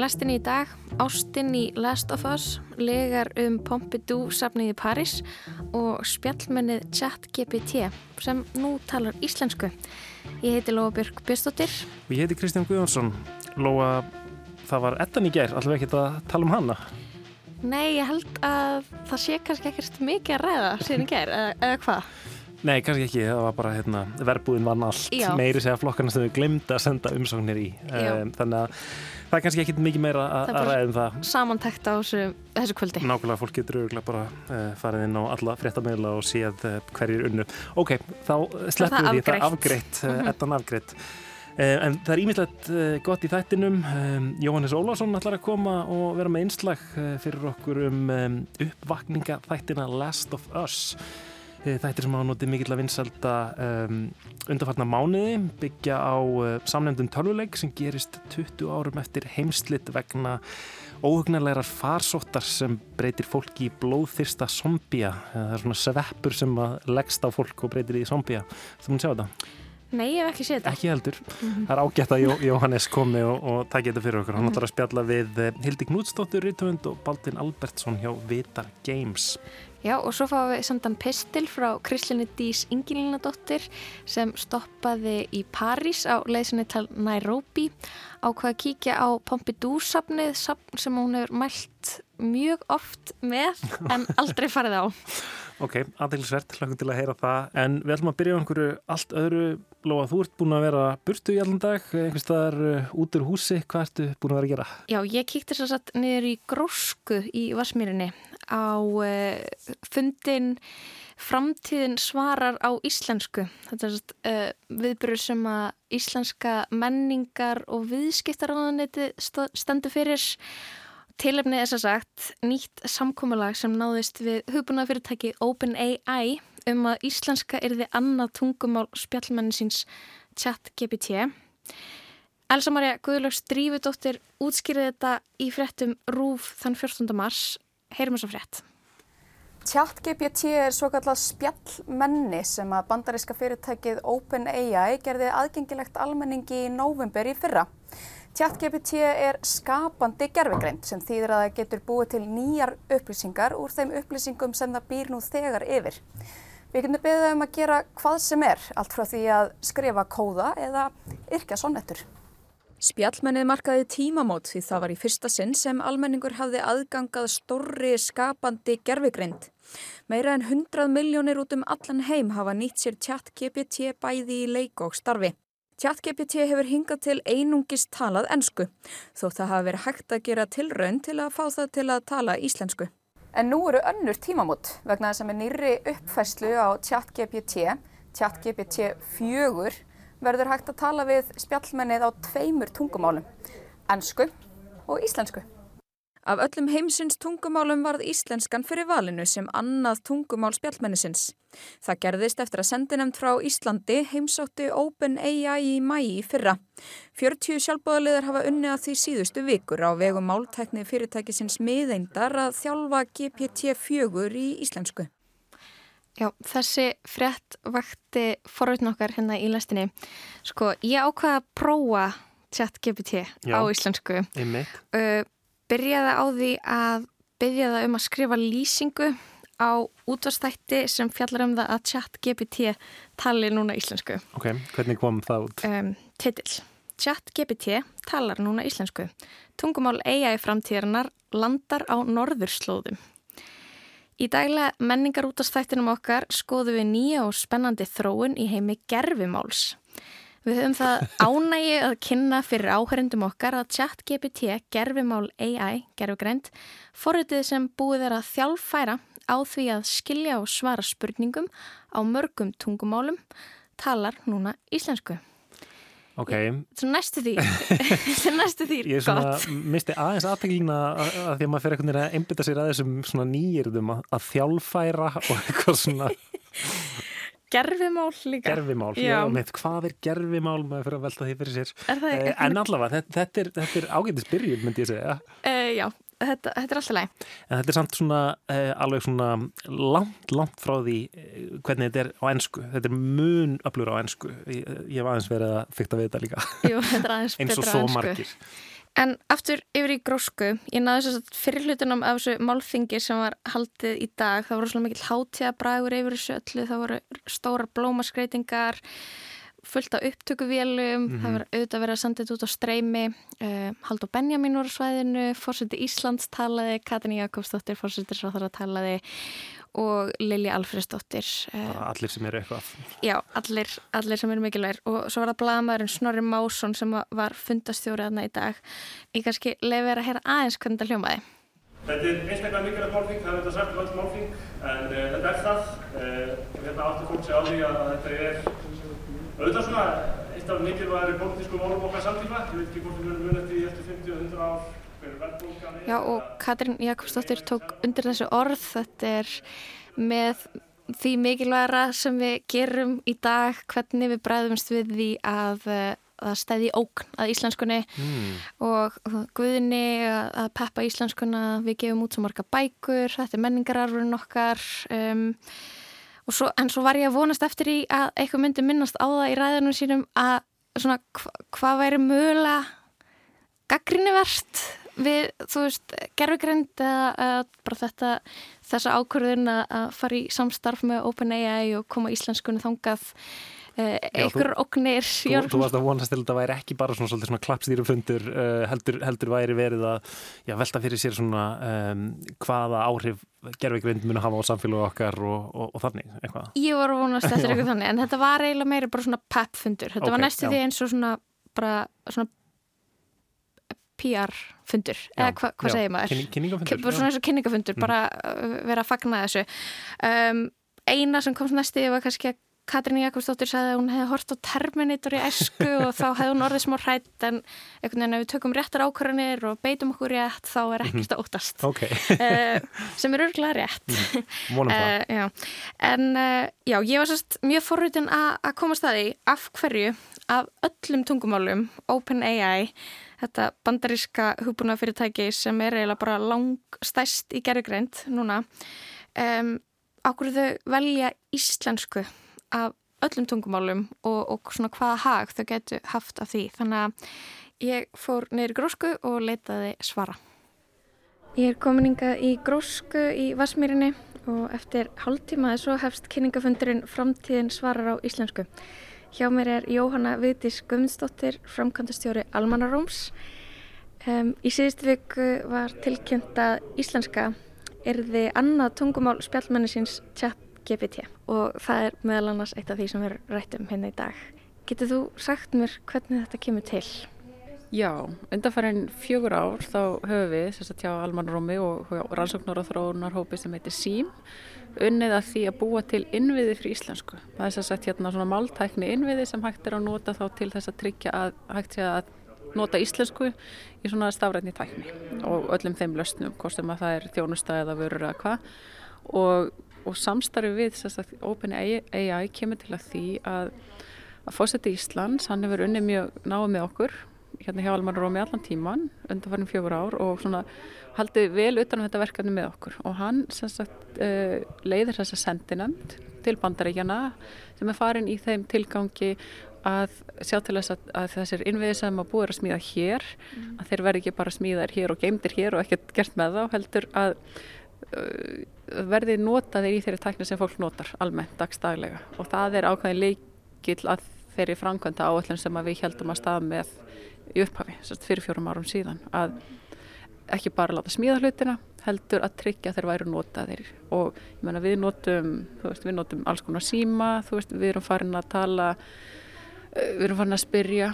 Í lastinni í dag, Ástin í Last of Us, legar um Pompidou safnið í Paris og spjallmennið ChatGPT sem nú talar íslensku. Ég heiti Lóa Björg Björnstóttir. Og ég heiti Kristján Guðjónsson. Lóa, það var ettan í gær, allveg ekki að tala um hana. Nei, ég held að það sé kannski ekkert mikið að ræða síðan í gær, eða, eða hvað? Nei, kannski ekki, það var bara hérna, verbúðin vann allt, Já. meiri segja flokkarna sem við glemdi að senda umsóknir í. Um, þannig að það er kannski ekki mikið meira að ræða um það. Samantækt á þessu, þessu kvöldi. Nákvæmlega fólk getur örgulega bara uh, farið inn á alla fréttameila og séð uh, hverjir unnu. Ok, þá sleppum við því, það er afgreitt. uh, Mhm. ettan afgreitt. Uh, en það er ímislegt gott í þættinum. Um, Jóhannes Ólafsson ætlar að koma og vera með einslag fyrir okkur um, um uppvakninga þættina Last of Us. Uh, Þættir sem hafa notið mikill að vinsalda um, undarfarna mánuði byggja á uh, samnefndum tölvuleik sem gerist 20 árum eftir heimslit vegna óhugnarlegar farsóttar sem breytir fólki í blóðþyrsta zombia. Það er svona sveppur sem leggst á fólk og breytir í zombia. Þú mun sjá þetta? Nei, ég hef ekki séð þetta. Ekki heldur. Mhm. Það er ágætt að Jó, Jóhannes komi og, og taki þetta fyrir okkur. Hann ætlar að spjalla við eh, Hildi Knútsdóttur Rítvönd og Baldvin Albertsson hjá Vitar Games. Já, og svo fáum við sendan pistil frá Krislinni Dís Ingilínadóttir sem stoppaði í París á leiðsinni til Nairobi á hvað að kíkja á Pompidou-safnið, safn sem hún hefur mælt mjög oft með en aldrei farið á. Ok, aðeinsvert, hlökkum til að heyra það. En við ætlum að byrja á einhverju allt öðru. Lóa, þú ert búin að vera burtu í allan dag, einhvers staðar uh, út úr húsi. Hvað ertu búin að vera að gera? Já, ég kíkti svo satt niður í grósku í Vassmýrinni á uh, fundin Framtíðin svarar á íslensku. Þetta er satt, uh, viðbyrður sem að íslenska menningar og viðskiptaráðaneti stendur fyrir. Tilefnið er svo sagt nýtt samkómulag sem náðist við hugbúnaðfyrirtæki OpenAI um að íslenska yrði annað tungumál spjallmenni síns ChatGPT. Elsa Maria Guðlöks Drífudóttir útskýrði þetta í fréttum RÚF þann 14. mars. Heyrum þess að frétt. ChatGPT er svo kallað spjallmenni sem að bandaríska fyrirtækið OpenAI gerði aðgengilegt almenningi í nóvumber í fyrra. ChatGPT er skapandi gerfigreind sem þýðir að það getur búið til nýjar upplýsingar úr þeim upplýsingum sem það býr nú þegar yfir. Við getum beðið um að gera hvað sem er, allt frá því að skrifa kóða eða yrkja sonnettur. Spjallmennið markaði tímamót því það var í fyrsta sinn sem almenningur hafði aðgangað stórri skapandi gerfigreind. Meira en 100 miljónir út um allan heim hafa nýtt sér ChatGPT bæði í leik og starfi. ChatGPT hefur hingað til einungis talað ensku, þó það hafa verið hægt að gera tilraun til að fá það til að tala íslensku. En nú eru önnur tímamót vegna þess að með nýrri uppfæslu á ChatGPT, ChatGPT 4, verður hægt að tala við spjallmennið á tveimur tungumálum, ennsku og íslensku. Af öllum heimsins tungumálum varð íslenskan fyrir valinu sem annað tungumál spjallmennisins. Það gerðist eftir að sendinemnd frá Íslandi heimsótti OpenAI í mæi fyrra. 40 sjálfbóðaliðar hafa unni að því síðustu vikur á vegum máltækni fyrirtækisins miðeindar að þjálfa GPT-4 í íslensku. Já, þessi frétt vakti forveitin okkar hérna í lestinni. Sko, ég ákvaða að prófa ChatGPT á íslensku. Einmitt. Uh, byrjaði á því að byrja það um að skrifa lýsingu á útvarstætti sem fjallar um það að ChatGPT tali núna íslensku. Ok, hvernig kom það út? Um, titill. ChatGPT talar núna íslensku. Tungumál AI framtíðarinnar landar á norðurslóðum. Í daglega menningar útastættinum okkar skoðum við nýja og spennandi þróun í heimi gerfimáls. Við höfum það ánægi að kynna fyrir áhörendum okkar að ChatGPT, gerfimál AI, gerfugrænt, forritið sem búið er að þjálfæra á því að skilja og svara spurningum á mörgum tungumálum, talar núna íslensku. Ok, Svo næstu því, er næstu því ég svona, misti aðeins aðteglina að, að því að maður fer einhvern veginn að einbytta sér að þessum svona nýjirðum að, að þjálfæra og eitthvað svona Gerfimál líka. gerfimál. Já. Já, með hvað er gerfimál, maður fyrir að velta því fyrir sér. Eh, en allavega, þetta, þetta er, er ágætis byrjun, myndi ég segja. Uh, já, þetta, þetta er alltaf læg. En þetta er samt svona uh, alveg svona langt, langt frá því uh, hvernig þetta er á ennsku. Þetta er mun öflur á ennsku. Ég, ég hef aðeins verið að fykta við þetta líka. Jú, þetta er aðeins Eins og betra svo á ensku. margir. En aftur yfir í grósku, ég náðu þess að fyrir hlutunum af þessu málþingi sem var haldið í dag, það voru svona mikil hátíðabrægur yfir þessu öllu, það voru stóra blómaskreitingar, fullt af upptökuvélum, mm -hmm. það var auðvitað verið að senda þetta út á streymi, uh, Hald og Benjamin voru svæðinu, fórseti Íslands talaði, Katrin Jakobsdóttir þar að talaði og Lilja Alfredsdóttir eh, Allir sem eru eitthvað. Já, allir, allir sem eru mikilvægir. Og svo var það blagamæðurinn Snorri Másson sem var fundastjórið þarna í dag. Ég kannski lefi að heyra aðeins hvernig þetta hljómaði. Þetta er einstaklega mikilvægt málfing, það er þetta sagt um öll málfing en uh, þetta er það. Uh, hérna áttu fólk sig á því að þetta er auðvitað svona eitt af mikilvægari pólitísku málum okkar samtíma. Ég veit ekki hvort við verðum munið í eftir 50 og 100 ár Já og Katrin Jakobsdóttir tók undir þessu orð. Þetta er með því mikilvægara sem við gerum í dag hvernig við bræðumst við því að að stæði ógn að íslenskunni. Mm. og guðinni að, að peppa íslenskuna við gefum út svo marga bækur, þetta er menningararfurinn okkar um, svo, en svo var ég að vonast eftir í að eitthvað myndi minnast á það í ræðunum sínum að svona hva, hvað væri mögulega gaggrínivert við, þú veist, gerfugrind eða bara þetta þessa ákvörðun að fara í samstarf með OpenAI og koma íslenskunni þangað einhverjur oknir þú, þú varst að vonast til að þetta væri ekki bara svona, svona, svona klappstýrufundur uh, heldur, heldur væri verið að já, velta fyrir sér svona um, hvaða áhrif gerðveikvind muni hafa á samfélagu okkar og, og, og þannig eitthvað. Ég var að vonast eftir eitthvað þannig en þetta var eiginlega meira bara svona peppfundur þetta okay, var næstu já. því eins og svona bara svona PR fundur, eða hva, hvað segir maður kynningafundur, svona eins og kynningafundur mm. bara uh, vera að fagna þessu um, eina sem kom næstu var kannski að Katrín Jakobsdóttir sagði að hún hefði hort á Terminator í esku og þá hefði hún orðið smá hrætt en einhvern veginn ef við tökum réttar ákvarðanir og beitum okkur rétt þá er ekkert að ótast okay. uh, sem er örgulega rétt. Mm, uh, en uh, já, ég var sérst mjög forrutin að koma staði af hverju af öllum tungumálum OpenAI þetta bandaríska hugbúnafyrirtæki sem er eiginlega bara langstæst í gerðugreind núna um, ákveðu þau velja íslensku af öllum tungumálum og, og svona hvaða hag þau getur haft af því. Þannig að ég fór neyri grósku og leitaði svara. Ég er komininga í grósku í Vasmírinni og eftir hálftímaði svo hefst kynningafundurinn Framtíðin svarar á íslensku. Hjá mér er Jóhanna Viðdís Guðmundsdóttir, framkvæmdastjóri Almanaróms. Um, í síðustu viku var tilkynnt að íslenska er þið annað tungumál spjallmennisins chat GPT og það er meðal annars eitt af því sem við rættum hérna í dag. Getur þú sagt mér hvernig þetta kemur til? Já, undanfærin fjögur ár þá höfum við, þess að tjá Almanarómi og rannsóknar og þróunarhópi sem heitir SÍM unnið að því að búa til innviði fyrir íslensku. Það er þess að hérna svona máltækni innviði sem hægt er að nota þá til þess að tryggja að hægt sé að nota íslensku í svona stafrætni tækni og öllum þeim löstnum, hvort sem að það er þjónustæð eða vörur eða hvað og, og samstarfi við þess að OpenAI kemur til að því að að fósetti Íslands, hann hefur unnið mjög náðu með okkur hérna hjá Alman Rómi allan tíman undan farin fjögur ár og svona haldið vel utan á um þetta verkefni með okkur og hann sagt, uh, leiðir þessa sendinönd til bandaríkjana sem er farin í þeim tilgangi að sjá til þess að, að þessir innviði sem að búið að smíða hér mm. að þeir verði ekki bara smíðar hér og geimdir hér og ekkert gert með þá heldur að verði notaðir í þeirri tækni sem fólk notar almennt dagstaglega. Og það er ákveðin leikil að þeirri framkvæmda áallin sem við heldum að stað með í upphafi, fyrir fjórum árum síðan að ekki bara láta smíða hlutina heldur að tryggja þeir væru notaðir. Og ég menna við notum veist, við notum alls konar síma veist, við erum farin að tala eh, við erum farin að spyrja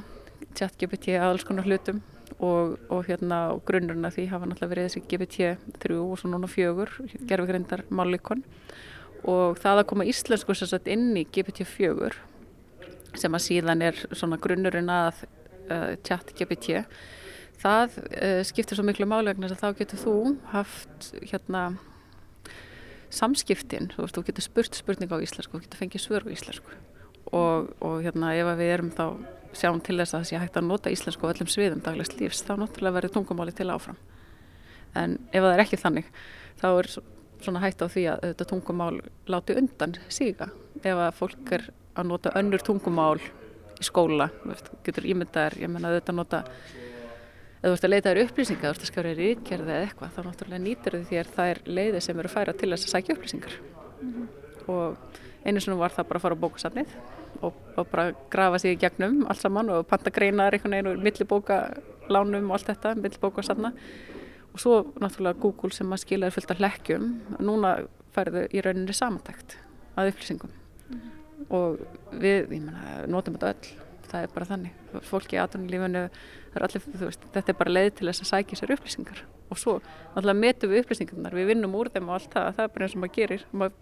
chat GPT að alls konar hlutum og, og hérna og grunnurinn að því hafa náttúrulega verið þessi GPT 3 og svo núna 4 gerfugreindar málikon og það að koma íslensku sérstaklega inn í GPT 4 sem að síðan er svona grunnurinn að uh, chat GPT það uh, skiptir svo miklu málegna að þá getur þú haft hérna samskiptin, þú, veist, þú getur spurt spurning á íslensku, þú getur fengið svör á íslensku. Og, og hérna ef við erum þá sjáum til þess að það sé hægt að nota íslensku á öllum sviðum daglegs lífs, þá náttúrulega verður tungumáli til áfram. En ef það er ekki þannig þá er svona hægt á því að þetta tungumál láti undan síga. Ef að fólk er að nota önnur tungumál í skóla, getur ímyndaðar, ég menna þetta nota þú ert að leita þér upplýsingar, þú ert að skjára þér ítgerði eða eitthvað, þá náttúrulega nýtur þér er leiði sem eru færa til þess að sækja upplýsingar. Mm -hmm. og einu svona var það bara að fara á bókasafnið og, og bara grafa sér í gegnum allt saman og panta greinar einhvern veginn og millibókalánum og allt þetta, millibókasafna. Og svo náttúrulega Google sem að skila þér fullt af hlekkjum núna færðu í rauninni samantækt að upplýsingum. Mm -hmm. og við, ég menna, notum þetta öll það er bara þannig, fólki í aðtunulífinu þetta er bara leið til þess að sækja sér upplýsingar. Og svo náttúrulega metum við upplýsingarnar, við vinnum úr þeim og allt það, það er bara eins og maður gerir. Maður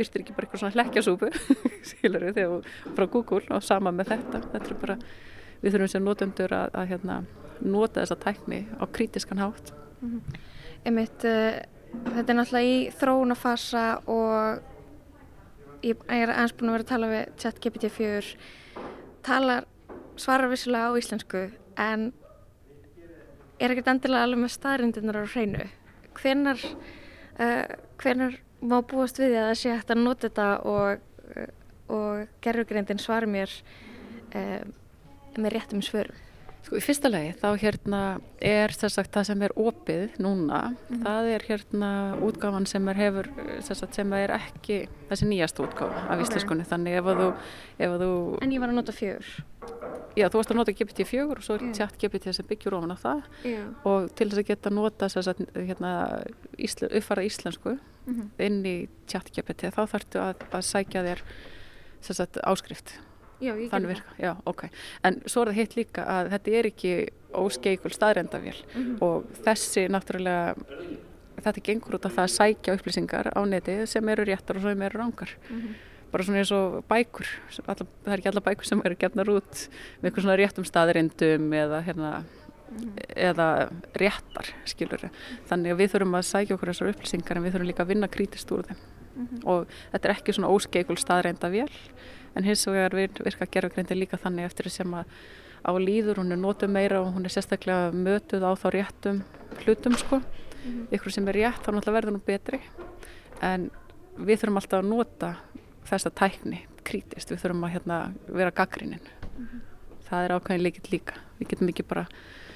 byrstir ekki bara eitthvað svona hlekkjasúpu skilur við þegar frá Google og sama með þetta, þetta er bara við þurfum sem notendur að, að hérna, nota þessa tækni á krítiskan hátt. Mm -hmm. Einmitt, uh, þetta er náttúrulega í þróunafasa og ég er aðeins búin að vera að tala við ChatGPT 4 talar svarar vissulega á íslensku en er ekkert endilega alveg með staðrindirnar á hreinu. Hvenar uh, hvenar má búast við að það sé hægt að nota þetta og, og gerðugreindin svar mér uh, með réttum svörum Sko í fyrsta legi þá hérna er sagt, það sem er opið núna, mm. það er hérna útgáfan sem er hefur, sagt, sem er ekki þessi nýjast útgáfa af íslenskunni, okay. þannig ef að þú, ef að þú... En ég var að nota fjögur. Já, þú varst að nota GPT fjögur og svo er yeah. tjátt GPT sem byggjur ofan á það yeah. og til þess að geta nota sagt, hérna, ísl, uppfara íslensku mm -hmm. inn í tjátt GPT þá þarftu að, að sækja þér áskrift Já, ég gerði það. Já, ok. En svo er það hitt líka að þetta er ekki óskeikul staðrendavél mm -hmm. og þessi náttúrulega, þetta gengur út af það að sækja upplýsingar á neti sem eru réttar og sem eru rángar. Mm -hmm. Bara svona eins og bækur, alla, það er ekki alla bækur sem eru gefnar út með eitthvað svona réttum staðrendum eða hérna Mm. eða réttar skilur þannig að við þurfum að sækja okkur þessar upplýsingar en við þurfum líka að vinna krítist úr þeim mm -hmm. og þetta er ekki svona óskeikul staðreinda vel en hins vegar virka gerðugreindi líka þannig eftir sem að á líður hún er nótum meira og hún er sérstaklega mötuð á þá réttum hlutum sko. Mm -hmm. ykkur sem er rétt þá náttúrulega verður hún betri. En við þurfum alltaf að nota þessa tækni krítist, við þurfum að hérna, vera gaggrínin mm -hmm. það er ákveðin líkitt líka. Við getum ekki bara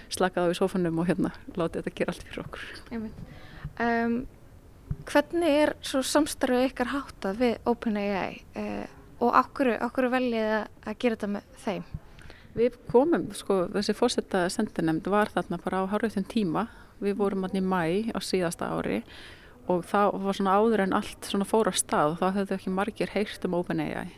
slakað á í sofunum og hérna láta þetta gera allt fyrir okkur. Um, Hvernig er svo samstarfið ykkar háttað við OpenAI? Uh, og okkur, okkur veljið að gera þetta með þeim? Við komum, sko, þessi fórsetta sendinemnd var þarna bara á harfiðtun tíma. Við vorum hann í mæ á síðasta ári og það var svona áður en allt svona fór á stað og þá höfðu ekki margir heyrt um OpenAI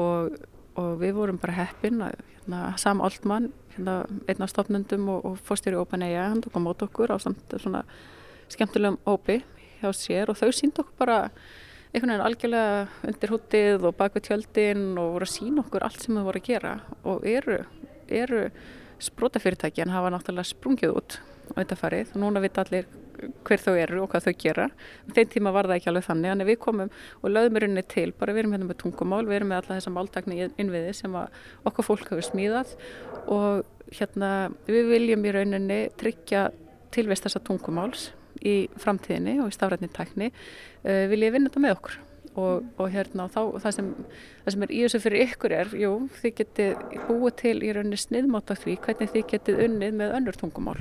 og, og við vorum bara heppin að hérna, Sam Altman, hérna, einn af stofnendum og, og fórstjóri OpenAI, hann tók á mót okkur á samt svona skemmtilegum hópi hjá sér og þau sínd okkur bara einhvern veginn algjörlega undir húttið og bak við tjöldin og voru að sína okkur allt sem þau voru að gera. Og eru, eru sprótafyrirtæki en hafa náttúrulega sprungið út á þetta farið og núna vita allir hver þau eru og hvað þau gera. Þeim tíma var það ekki alveg þannig, en við komum og lögum í rauninni til, bara við erum hérna með tungumál, við erum með alla þessa máltakni innviði sem okkar fólk hefur smíðað. Og hérna við viljum í rauninni tryggja tilvist þessa tungumáls í framtíðinni og í stafrætni tækni uh, vil ég vinna þetta með okkur. Og, og hérna þá það sem, það sem er í þessu fyrir ykkur er, jú, þið getið búið til í rauninni sniðmátt af því hvernig þið getið unnið með önnur tungumál.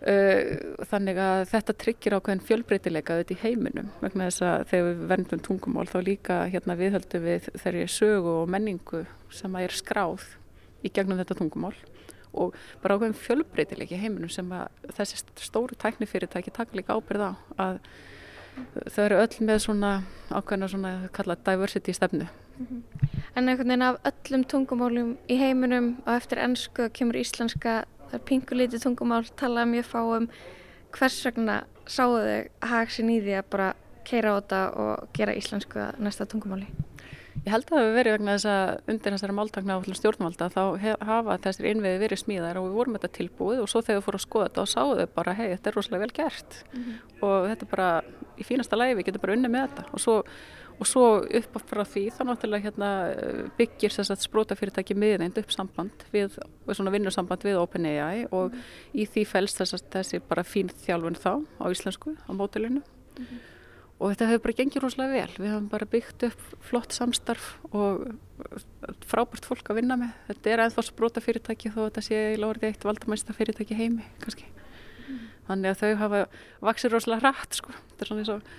Uh, þannig að þetta tryggir ákveðin fjölbreytileika þetta í heiminum vegna þess að þegar við verndum tungumál þá líka hérna viðhaldum við þeirri sögu og menningu sem er skráð í gegnum þetta tungumál og bara ákveðin fjölbreytilegi heiminum sem að þessi stóru tæknifyrirtæki taka líka ábyrð á að þau eru öll með svona ákveðina svona kallað diversity stefnu. -hmm. En einhvern veginn af öllum tungumálum í heiminum og eftir ennsku kemur íslenska, það er pingulítið tungumál, talaði mjög fáum, hvers vegna sáðu þau hagsin í því að bara keira á þetta og gera íslensku að næsta tungumáli? Ég held að það hefur verið vegna þess að undir þessari máltakna á stjórnvalda þá hafa þessir innviði verið smíðar og við vorum þetta tilbúið og svo þegar við fórum að skoða þetta og sáðu þau bara hei þetta er rosalega vel gert mm -hmm. og þetta er bara í fínasta lægi við getum bara unni með þetta og svo, og svo upp frá því þá náttúrulega hérna, byggir þess að sprótafyrirtæki miðind upp samband við, svona vinnusamband við OpenAI og mm -hmm. í því fælst þess að þessi bara fín þjálfun þá á íslensku á mótilinu mm -hmm og þetta hefur bara gengið rosalega vel. Við hafum bara byggt upp flott samstarf og frábært fólk að vinna með. Þetta er ennþá sprota fyrirtæki þó þetta sé í lórið eitt valdamæsta fyrirtæki heimi kannski. Mm. Þannig að þau hafa vaksið rosalega hratt sko. Þetta er svona eins og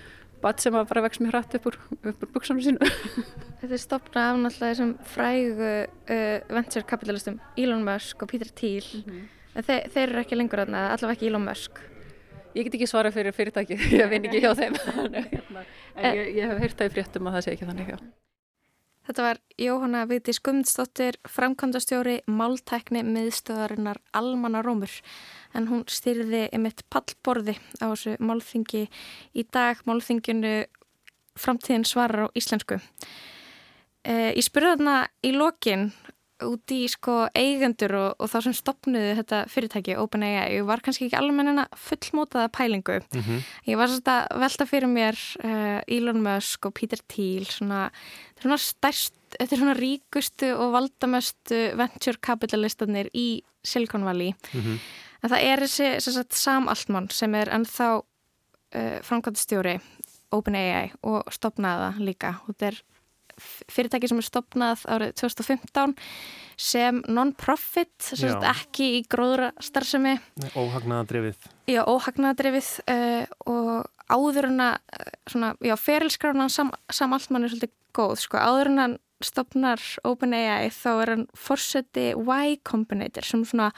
bat sem bara vex mér hratt upp úr, úr buksanum sínu. Þetta er stopnað af náttúrulega þessum frægu uh, venture kapitalistum Elon Musk og Peter Thiel. Mm -hmm. Þe þeir eru ekki lengur aðna, allavega ekki Elon Musk. Ég get ekki svara fyrir fyrirtæki, ég vinn ekki hjá þeim. Hérna, en ég, ég hef heyrt það í fréttum að það sé ekki þannig hjá. Þetta var Jóhanna Viti Skumdsdóttir, framkvæmdastjóri Máltækni miðstöðarinnar Almanna Rómur en hún styrði ymitt pallborði á þessu málþingi í dag, málþinginu framtíðin svarar á íslensku. E, ég spurði þarna í lokin út í sko eigendur og, og þá sem stopnuðu þetta fyrirtæki OpenAI, ég var kannski ekki alveg mennina fullmótaða pælingu. Mm -hmm. Ég var svona velta fyrir mér uh, Elon Musk og Peter Thiel svona, þetta er svona stærst, þetta er svona ríkustu og valdamestu venture kapitalistarnir í Silicon Valley. Mm -hmm. En það er þessi sagt, samaltmann sem er ennþá uh, framkvæmstjóri OpenAI og stopnaða líka og þetta er fyrirtæki sem er stopnað árið 2015 sem non-profit ekki í gróðra starfsemi Óhagnaðadrefið Já, óhagnaðadrefið uh, og áður en að svona, já, ferilskránan sam, samallmann er svolítið góð, sko, áður en að stopnar OpenAI þá er hann fórseti Y Combinator sem svona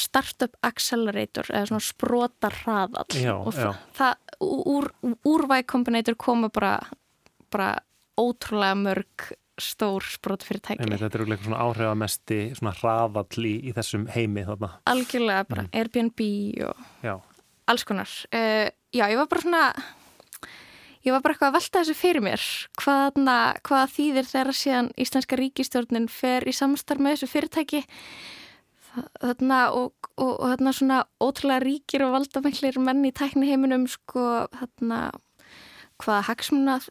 startup accelerator eða svona sprotarraðall og það úr, úr Y Combinator koma bara bara ótrúlega mörg stór sprótfyrirtæki. Þetta eru eitthvað svona áhrifamesti svona hraðall í, þessum heimi þarna. Algjörlega, bara mm. Airbnb og já. alls konar. Uh, já, ég var bara svona ég var bara eitthvað að velta þessu fyrir mér hvaða þýðir þegar síðan Íslenska ríkistjórnin fer í samstarf með þessu fyrirtæki þarna og, og, og þarna svona ótrúlega ríkir og valdamenglir menn í tækni heiminum sko þarna hvaða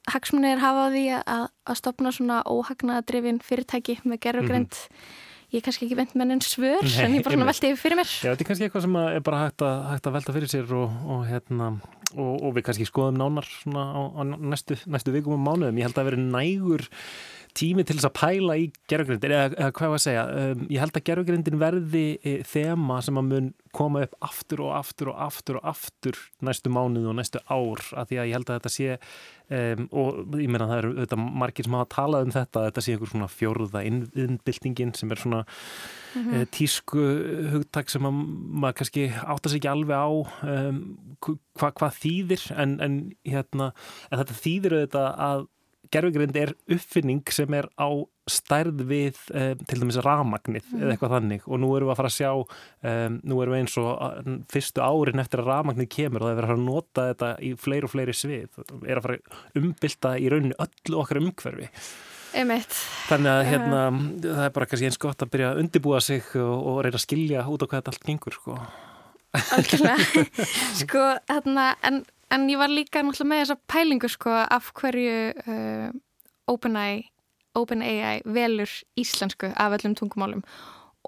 hagsmunni er hafa á því að, að stopna svona óhagnaðadrifin fyrirtæki með gerðugrænt mm -hmm. ég er kannski ekki vend með enn svör Nei, en ég bara veltið yfir fyrir mér. Já, þetta er kannski eitthvað sem er bara hægt að, hægt að velta fyrir sér og, og, hérna, og, og við kannski skoðum nánar á, á næstu, næstu vikum og mánuðum. Ég held að vera nægur tími til þess að pæla í gerfugrindin eða, eða hvað var að segja, um, ég held að gerfugrindin verði e, þema sem að mun koma upp aftur og aftur og aftur og aftur næstu mánuð og næstu ár af því að ég held að þetta sé um, og ég meina það eru auðvitað margir sem hafa talað um þetta, þetta sé einhver svona fjórða innbyltingin sem er svona mm -hmm. tísku hugtak sem að maður kannski áttast ekki alveg á um, hva, hvað þýðir en, en, hérna, en þetta þýðir auðvitað að gerfugrind er uppfinning sem er á stærð við um, til dæmis ramagnið mm. eða eitthvað þannig. Og nú erum við að fara að sjá um, nú erum við eins og fyrstu árin eftir að ramagnið kemur og það er að fara að nota þetta í fleiri og fleiri svið. Er að fara að umbylta í rauninu öllu okkar umhverfi. Einmitt. þannig að hérna, það er bara kannski eins gott að byrja að undibúa sig og, og reyna að skilja út á hvað þetta allt gengur sko. Algjörlega. Sko, hérna, en en ég var líka náttúrulega með þessa pælingu sko af hverju uh, OpenAI Open velur íslensku af öllum tungumálum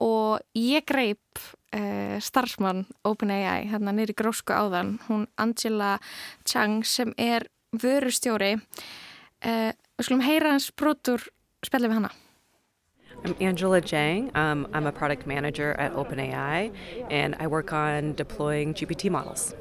og ég greip uh, starfsmann OpenAI hérna nýri grósku áðan, hún Angela Chang sem er vörustjóri uh, við skulum heyra hans brotur spjallið við hana I'm Angela Jang. Um, I'm a product manager at OpenAI and I work on deploying GPT models.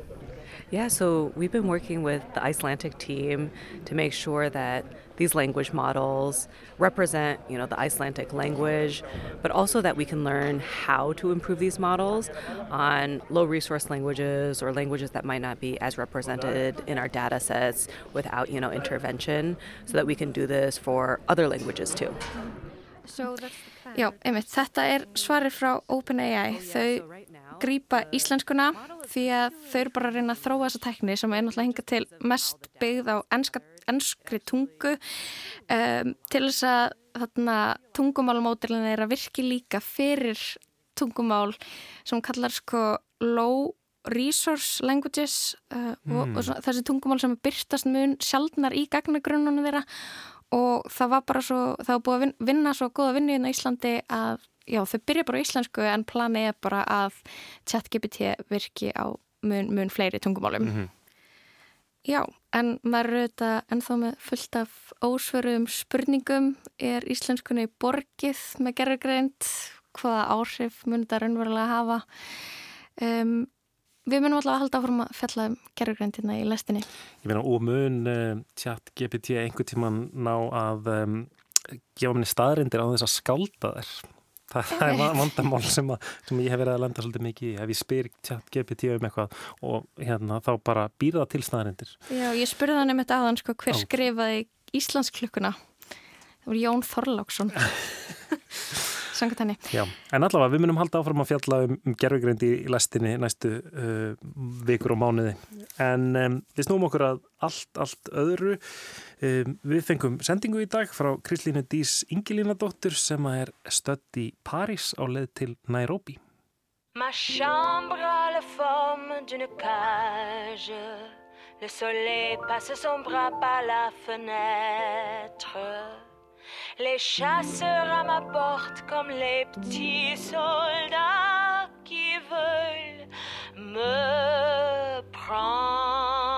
Yeah, so we've been working with the Icelandic team to make sure that these language models represent, you know, the Icelandic language, but also that we can learn how to improve these models on low resource languages or languages that might not be as represented in our data sets without, you know, intervention so that we can do this for other languages too. So Já, einmitt, þetta er svarið frá OpenAI. Þau grýpa íslenskuna því að þau eru bara að reyna að þróa þessa tekni sem er náttúrulega hingað til mest byggð á enska, enskri tungu um, til þess að þarna tungumálmódilin er að virki líka fyrir tungumál sem kallar sko low resource languages uh, mm. og, og þessi tungumál sem byrstast mun sjaldnar í gagnagrunnunum þeirra og það var bara svo, það var búið að vinna svo góða vinni inn á Íslandi að já, þau byrja bara á íslensku en planið er bara að ChatGPT virki á mun, mun fleiri tungumálum. Mm -hmm. Já, en maður þetta ennþá með fullt af ósverum spurningum. Er íslenskunni borgið með gerðugreint? Hvaða áhrif mun þetta raunverulega hafa? Um, við munum alltaf að halda áfram að fjalla um gerðugreintina í lestinni. Ég meina, og mun uh, tjatt GPT einhver tíman ná að um, gefa minni staðrindir á þess að skálda þér. Það, það er vandamál sem, að, sem ég hef verið að lenda svolítið mikið í. Ef ég spyr GPT um eitthvað og hérna þá bara býða til staðarindir. Já, ég spurði hann um þetta aðan sko hver skrifaði Íslandsklukkuna. Það voru Jón Þorláksson. Sangat henni. Já, en allavega við munum halda áfram að fjalla um, um gerfugreindi í lestinni næstu uh, vikur og mánuði. En um, við snúum okkur að allt, allt öðru. Um, við fengum sendingu í dag frá Krislínu Dís Ingilínadóttur sem er stödd í París á leið til Nairobi. Ma chambre a la forme d'une cage Le soleil passe son bras par la fenêtre Les chasseurs à ma porte comme les petits soldats qui veulent me prendre.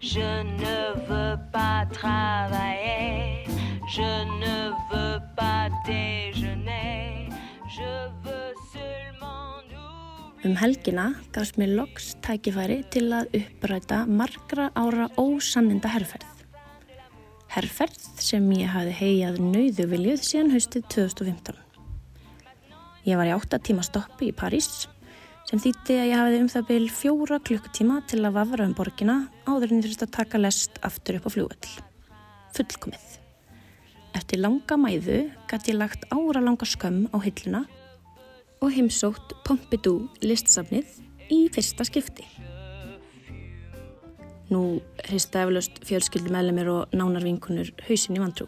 Je ne veux pas travailler, je ne veux pas déjeuner, je veux seulement Um helgina gafst mér loks tækifæri til að uppræta margra ára ósanninda herrferð herrferð sem ég hafi heiað nauðu viljuð síðan haustið 2015. Ég var í 8 tíma stoppi í París sem þýtti að ég hafiði um það byrj fjóra klukkutíma til að vafra um borgina áður en ég þurfti að taka lest aftur upp á fljóðvöld. Fullkomið. Eftir langa mæðu gæti ég lagt ára langa skömm á hilluna og heimsótt Pompidou listsafnið í fyrsta skipti. Nú hrista eflaust fjölskyldu meðlemið og nánar vinkunur hausin í vantrú.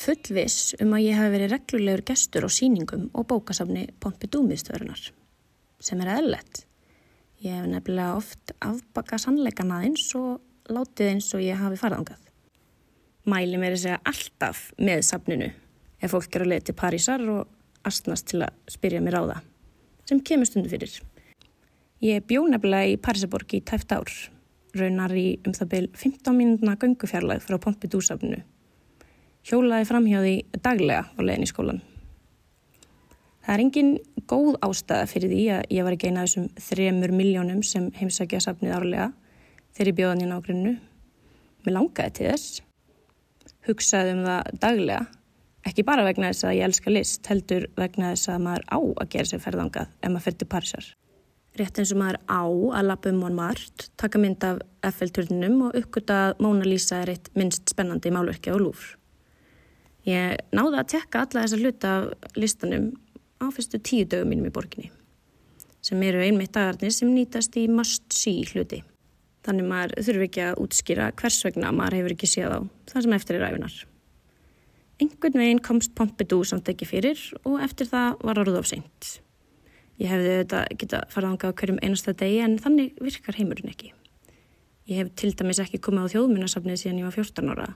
Fullvis um að ég hafi verið reglulegur gestur á síningum og bókasafni Pompidou-miðstöðurinnar, sem er eðlert. Ég hef nefnilega oft afbakað sannleikan aðeins og látið eins og ég hafi farðangað. Mæli mér að segja alltaf með safninu ef fólk er að leið til Parísar og astnast til að spyrja mér á það, sem kemur stundu fyrir. Ég bjó nefnilega í Parísaborg í tæft ár raunar í um það byrj 15 mínúna göngufjarlæð frá Pompidou-safninu. Hjólaði framhjáði daglega á leðin í skólan. Það er engin góð ástæða fyrir því að ég var ekki eina af þessum þremur miljónum sem heimsækja safnið árlega þegar ég bjóðan í nágrunnu. Mér langaði til þess. Hugsaði um það daglega, ekki bara vegna þess að ég elska list, heldur vegna þess að maður á að gera sér ferðangað ef maður fyrir til Parísar rétt eins og maður á að lappa um Montmartre, taka mynd af Eiffel-turninum og uppgöta að Mona Lisa er eitt minnst spennandi málverki á Louvre. Ég náði að tekka alla þessa hluta af listanum á fyrstu tíu dögum mínum í borginni, sem eru einmitt dagarnir sem nýtast í must-see hluti. Þannig maður þurfi ekki að útskýra hvers vegna maður hefur ekki séð á það sem eftir er ræfinar. Engun veginn komst Pompidou samt ekki fyrir og eftir það var seint. Ég hefði þetta geta farað ánga á hverjum einasta degi en þannig virkar heimurinn ekki. Ég hef til dæmis ekki komið á þjóðmunasafnið síðan ég var 14 ára,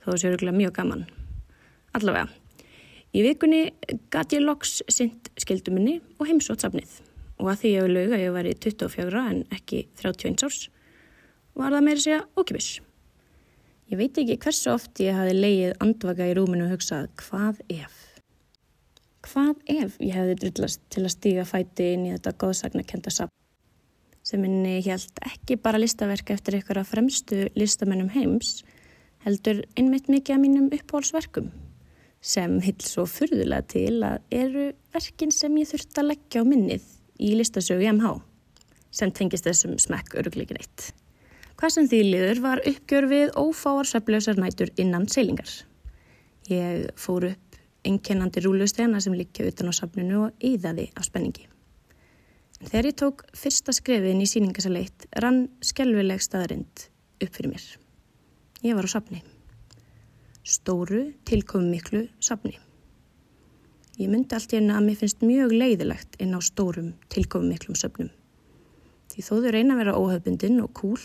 þó þessu eru mjög gaman. Allavega, í vikunni gæti ég loks sint skildumunni og heimsótt safnið og að því ég hefur lög að ég var í 24 en ekki 31 árs var það meira segja okkipis. Ég veit ekki hversu oft ég hafi leið andvaka í rúminu og hugsað hvað ef hvað ef ég hefði drullast til að stíga fæti inn í þetta góðsagnakenda sapn sem minni held ekki bara listaverk eftir ykkur að fremstu listamennum heims heldur einmitt mikið af mínum uppbólsverkum sem hill svo fyrðulega til að eru verkin sem ég þurft að leggja á minnið í listasögu MH sem tengist þessum smekk örugleikin eitt. Hvað sem því liður var uppgjör við ófáar söflausar nætur innan seilingar. Ég fór upp einkennandi rúlustena sem liggja utan á safninu og yðaði af spenningi. En þegar ég tók fyrsta skrefin í síningasaleitt rann skelvileg staðarind upp fyrir mér. Ég var á safni. Stóru, tilkomum miklu safni. Ég myndi allt í enna að mér finnst mjög leiðilegt inn á stórum, tilkomum miklum söfnum. Því þó þau reyna að vera óhaugbundin og kúl,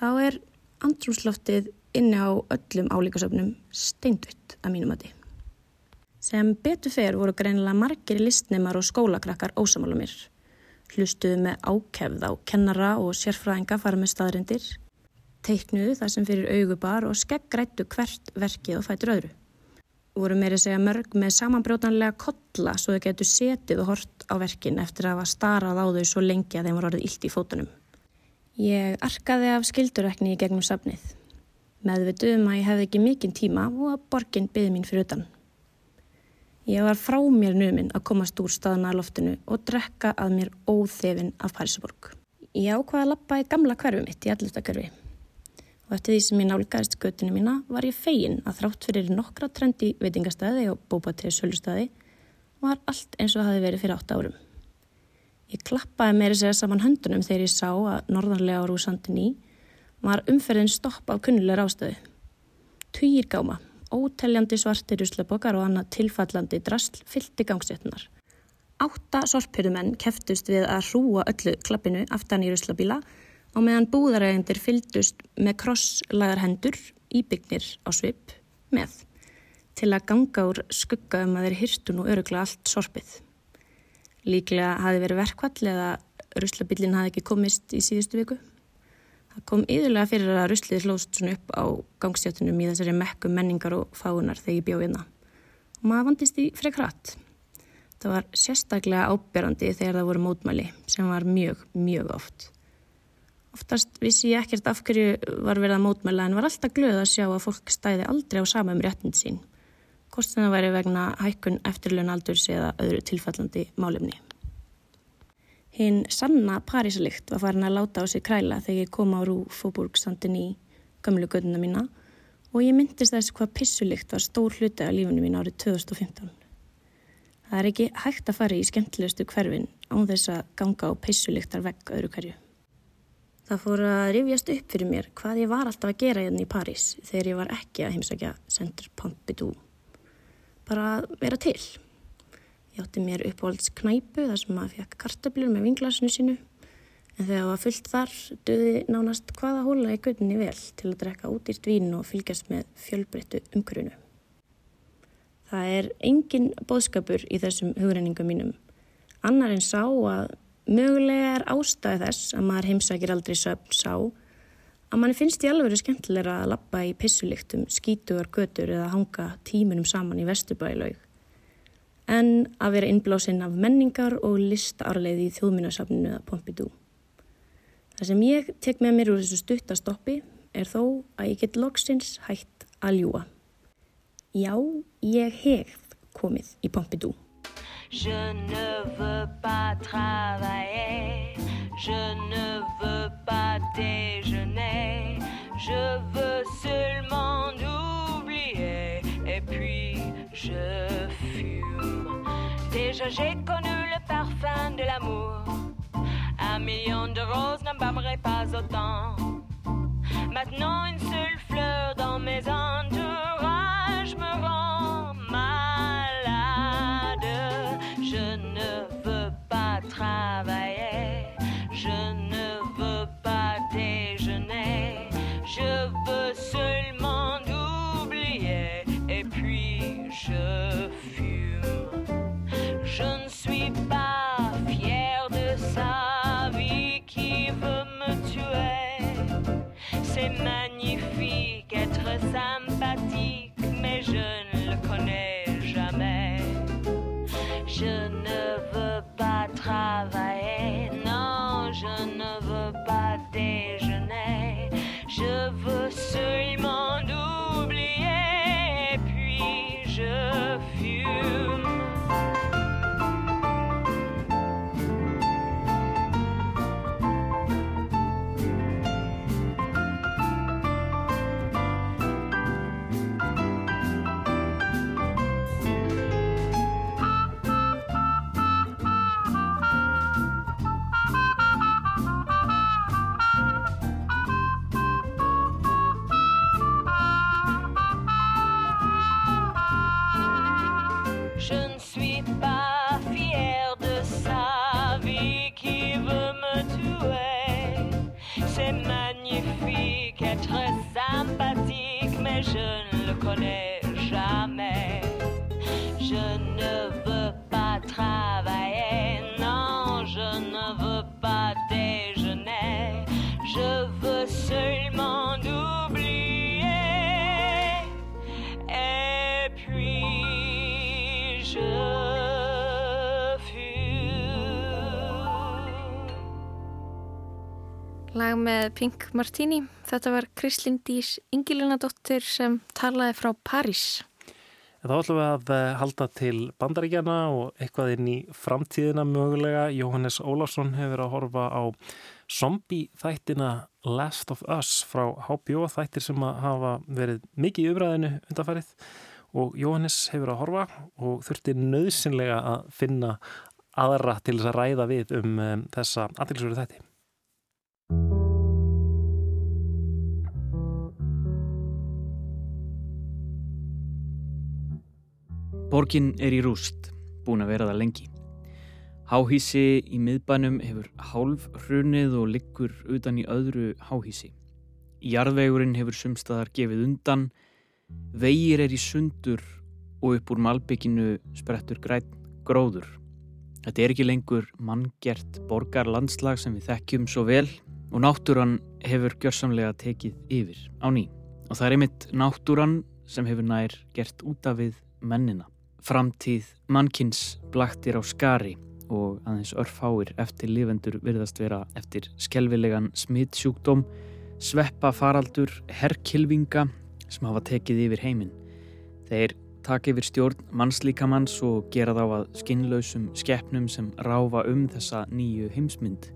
þá er andrúmsloftið inni á öllum álíkasöfnum steindvitt að mínum að þið. Sem betur fer voru greinilega margir listnemar og skólakrakkar ósamála mér. hlustuðu með ákefð á kennara og sérfræðinga fara með staðrindir, teiknuðu það sem fyrir augubar og skeggrættu hvert verkið og fætur öðru. Voru meiri segja mörg með samanbrjótanlega kolla svo þau getur setið og hort á verkin eftir að starað á þau svo lengi að þeim var orðið illt í fótunum. Ég arkaði af skildurekni í gegnum safnið. Meðvituðum að ég hefði ekki mikinn tíma og að borginn byði mín fyrir utan. Ég var frá mér numinn að komast úr staðna að loftinu og drekka að mér óþefin af Parísaborg. Ég ákvaði að lappa í gamla hverfi mitt í allustakörfi og eftir því sem ég nálgæðist göttinu mína var ég fegin að þrátt fyrir nokkra trendi veitingastæði og bópatrið sölustæði var allt eins og það hafi verið fyrir 8 árum. Ég klappaði meiri segja saman höndunum þegar ég sá að norðanlega á Rúsandin í var umferðin stopp af kunnulegur ástöðu. Tugir gáma, óteljandi svartir ruslabokar og annað tilfallandi drasl fyllt í gangséttunar. Átta sorphyrðumenn keftust við að hrúa öllu klappinu aftan í ruslabíla og meðan búðarægendir fyldust með krosslagar hendur íbyggnir á svip með til að ganga úr skugga um að þeir hýrstun og örugla allt sorpið. Líklega hafi verið verkvall eða ruslabillin hafi ekki komist í síðustu viku. Það kom yðurlega fyrir að ruslið hlóst svona upp á gangstjátunum í þessari mekkum menningar og fáunar þegar ég bjóð hérna. Og maður vandist í frekrat. Það var sérstaklega áberandi þegar það voru mótmæli sem var mjög, mjög oft. Oftast vissi ég ekkert af hverju var verið að mótmæla en var alltaf glöð að sjá að fólk stæði aldrei á sama um réttind sín. Það væri vegna hækkun eftirlun aldurs eða öðru tilfallandi málefni. Hinn sanna Parísalikt var farin að láta á sig kræla þegar ég kom á Rú Fóburgstandin í gömlu göduna mína og ég myndist þess hvað pissulikt var stór hluti af lífunum mín árið 2015. Það er ekki hægt að fara í skemmtilegustu hverfin án þess að ganga á pissuliktar vegg öðru hverju. Það fór að rifjast upp fyrir mér hvað ég var alltaf að gera hérna í París þegar ég var ekki að heimsækja Centre Pompidou. Bara vera til. Ég átti mér uppáhalds knæpu þar sem maður fekk kartablur með vinglasinu sínu en þegar það var fullt þar döði nánast hvaða hóla í gautinni vel til að drekka útýrt vín og fylgjast með fjölbreyttu umgrunu. Það er engin bóðskapur í þessum hugreiningum mínum. Annar en sá að Mögulega er ástæði þess að maður heimsækir aldrei söfn sá að mann finnst í alveg skemmtilega að lappa í pissulíktum, skítugar götur eða hanga tímunum saman í vesturbælaug. En að vera innblásinn af menningar og listarleið í þjóðminnarsafninu eða Pompidou. Það sem ég tek með mér úr þessu stuttastoppi er þó að ég get loksins hægt að ljúa. Já, ég hef komið í Pompidou. Je ne veux pas travailler, je ne veux pas déjeuner, je veux seulement oublier et puis je. J'ai connu le parfum de l'amour, un million de roses n'embâmerait pas autant. Maintenant une seule fleur dans mes entourages jamais. Je ne veux pas travailler, non, je ne veux pas déjeuner. Je veux seulement oublier. Et puis je fus. Lag með Pink Martini. Þetta var Krislin Dís Ingilunadóttir sem talaði frá París. En þá ætlum við að eh, halda til bandaríkjana og eitthvað inn í framtíðina mögulega. Jóhannes Ólafsson hefur að horfa á zombie þættina Last of Us frá HBO, þættir sem að hafa verið mikið í umræðinu undanfærið og Jóhannes hefur að horfa og þurfti nöðsynlega að finna aðra til þess að ræða við um, um þessa aðtilsveru þætti. Borgin er í rúst, búin að vera það lengi. Háhísi í miðbænum hefur hálf hrunið og liggur utan í öðru háhísi. Jarðvegurinn hefur sumstaðar gefið undan, vegir er í sundur og upp úr malbygginu sprettur græn gróður. Þetta er ekki lengur manngert borgarlandslag sem við þekkjum svo vel og náttúran hefur gjörsamlega tekið yfir á ný. Og það er einmitt náttúran sem hefur nær gert út af við mennina. Framtíð mannkins blaktir á skari og aðeins örfáir eftir lifendur virðast vera eftir skelvilegan smittsjúkdóm, sveppa faraldur, herrkilvinga sem hafa tekið yfir heiminn. Þeir taka yfir stjórn mannslíkamanns og gera þá að skinnlausum skeppnum sem ráfa um þessa nýju heimsmynd.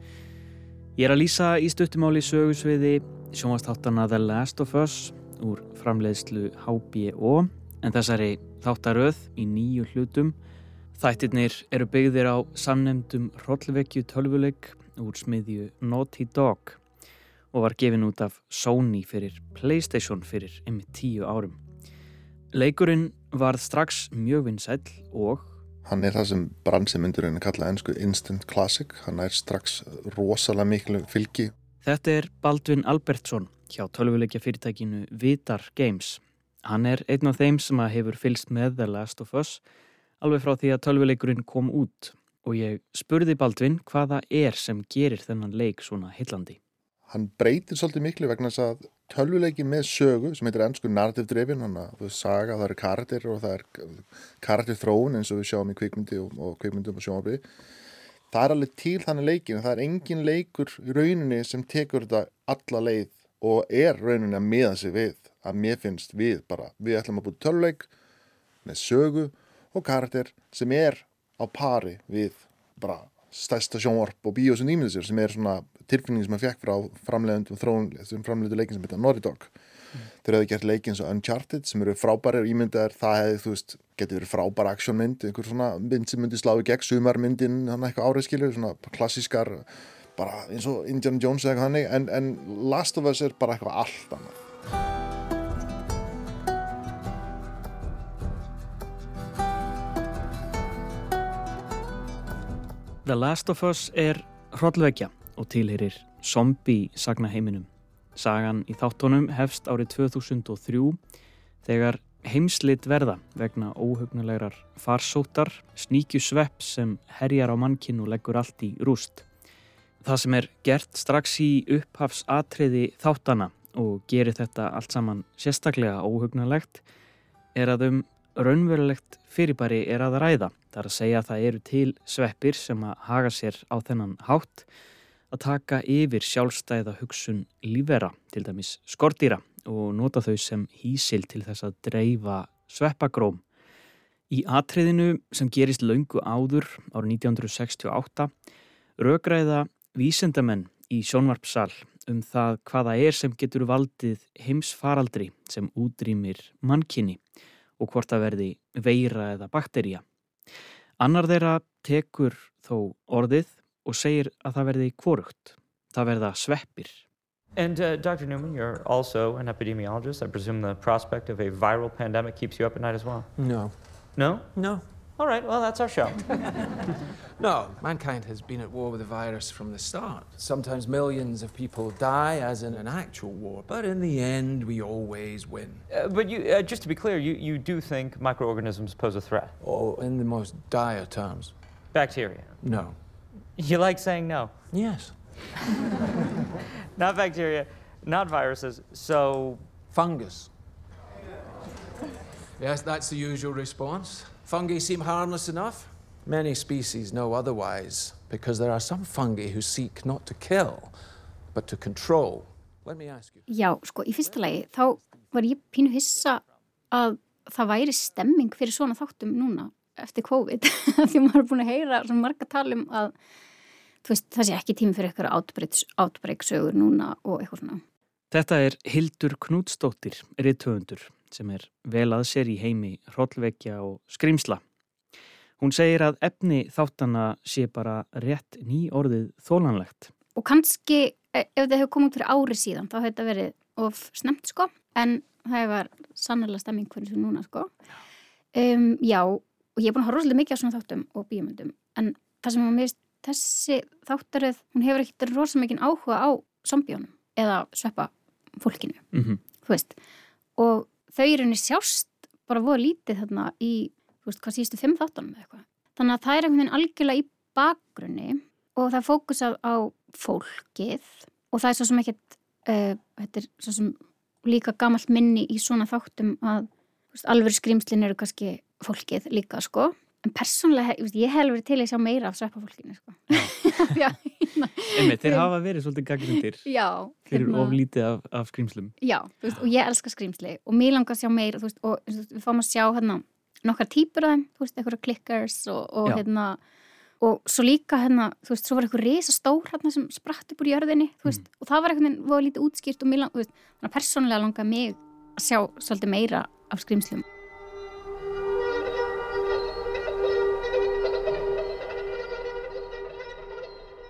Ég er að lýsa í stuttumáli sögusviði sjónvastáttana The Last of Us úr framleiðslu HBO en þessari þáttaröð í nýju hlutum Þættirnir eru byggðir á samnemdum hrollvekju tölvuleik úr smiðju Naughty Dog og var gefin út af Sony fyrir Playstation fyrir einmitt tíu árum. Leikurinn varð strax mjög vinsæl og Hann er það sem bransimundurinn kallað ennsku instant classic. Hann er strax rosalega miklu fylgi. Þetta er Baldvin Albertsson hjá tölvuleikja fyrirtækinu Vitar Games. Hann er einn af þeim sem hefur fylst með The Last of Us alveg frá því að tölvuleikurinn kom út og ég spurði Baldvin hvaða er sem gerir þennan leik svona hillandi. Hann breytir svolítið miklu vegna þess að tölvuleikin með sögu sem heitir ennsku narrative driven, hann að saga, það eru karakter og það er karakter þróun eins og við sjáum í kvikmyndi og, og kvikmyndum og sjónabri. Það er alveg til þannig leikin, það er engin leikur í rauninni sem tekur þetta alla leið og er rauninni að miða sig við, að mér finnst við bara, við ætlum að búið tölvuleik með sögu og karakter sem er á pari við bara stærsta sjónvarp og bíó sem nýmið sér sem er svona tilfinningin sem hann fekk frá framleiðundum þróun sem framleiðu leikin sem heitir Naughty Dog mm. þeir hefði gert leikin svo Uncharted sem eru frábæri og ímyndaðir það hefði þú veist getið verið frábæra aksjónmynd einhver svona mynd sem myndi slá í gegn sumarmyndin hann eitthvað árið skilur svona klassískar bara eins og Indiana Jones eða eitthvað hannig en, en Last of Us er bara eitthvað allt annað The Last of Us er hrollvekja og tilherir zombie sagnaheiminum. Sagan í þáttónum hefst árið 2003 þegar heimslit verða vegna óhugnulegar farsótar, sníkju svepp sem herjar á mannkinn og leggur allt í rúst. Það sem er gert strax í upphafs atriði þáttana og gerir þetta allt saman sérstaklega óhugnulegt er að um raunverulegt fyrirbæri er að ræða. Það er að segja að það eru til sveppir sem að haga sér á þennan hátt að taka yfir sjálfstæða hugsun lífera, til dæmis skortýra og nota þau sem hísil til þess að dreifa sveppagróm. Í atriðinu sem gerist laungu áður árið 1968 rögræða vísendamenn í sjónvarpsal um það hvaða er sem getur valdið heimsfaraldri sem útrýmir mannkynni og hvort það verði veira eða bakterja. Annar þeirra tekur þó orðið og segir að það verði kvorugt. Það verða sveppir. And uh, Dr. Newman, you're also an epidemiologist. I presume the prospect of a viral pandemic keeps you up at night as well? No. No? No. All right, well, that's our show. no, mankind has been at war with the virus from the start. Sometimes millions of people die, as in an actual war, but in the end, we always win. Uh, but you, uh, just to be clear, you, you do think microorganisms pose a threat? Oh, in the most dire terms. Bacteria? No. You like saying no? Yes. not bacteria, not viruses, so. Fungus. Yes, that's the usual response. Fungi seem harmless enough. Many species know otherwise because there are some fungi who seek not to kill, but to control. Let me ask you. Já, sko, í fyrsta lagi þá var ég pínu hissa að það væri stemming fyrir svona þáttum núna eftir COVID því maður er búin að heyra svona marga talum að veist, það sé ekki tími fyrir eitthvað átbreyksögur núna og eitthvað svona. Þetta er Hildur Knútsdóttir, rithöfundur, sem er vel að sér í heimi hrollvekja og skrimsla. Hún segir að efni þáttana sé bara rétt ný orðið þólanlegt. Og kannski ef þetta hefur komið út fyrir ári síðan þá hefur þetta verið of snemt sko en það var sannlega stemming hvernig sem núna sko. Um, já, og ég er búin að horfa rosalega mikið á svona þáttum og bíomöndum en það sem að mér þessi þáttaröð, hún hefur ekkert rosalega mikið áhuga á zombjónum eða sveppa fólkinu, mm -hmm. þú veist og þau eru henni sjást bara voru lítið þarna í, þú veist, hvað sístu fimm þáttunum eða eitthvað. Þannig að það er einhvern veginn algjörlega í bakgrunni og það er fókusað á fólkið og það er svo sem ekkert uh, þetta er svo sem líka gamalt minni í svona þáttum að veist, alveg skrimslin eru kannski fólkið líka sko. En persónlega, ég hef verið til að sjá meira af sveppafólkinu sko. Einmitt, þeir hafa verið svolítið gaggrindir fyrir hérna, oflítið af, af skrimslum Já, veist, og ég elska skrimsli og mér langar að sjá meira veist, og við fáum að sjá hérna, nokkar típur af þeim, þú veist, eitthvað klikkars og, og hérna og svo líka hérna, þú veist, svo var eitthvað resa stór hérna sem spratt upp úr jörðinni veist, mm. og það var eitthvað, það var lítið útskýrt og mér langar, þannig að persónlega langar mig að sjá svolítið meira af skrimslum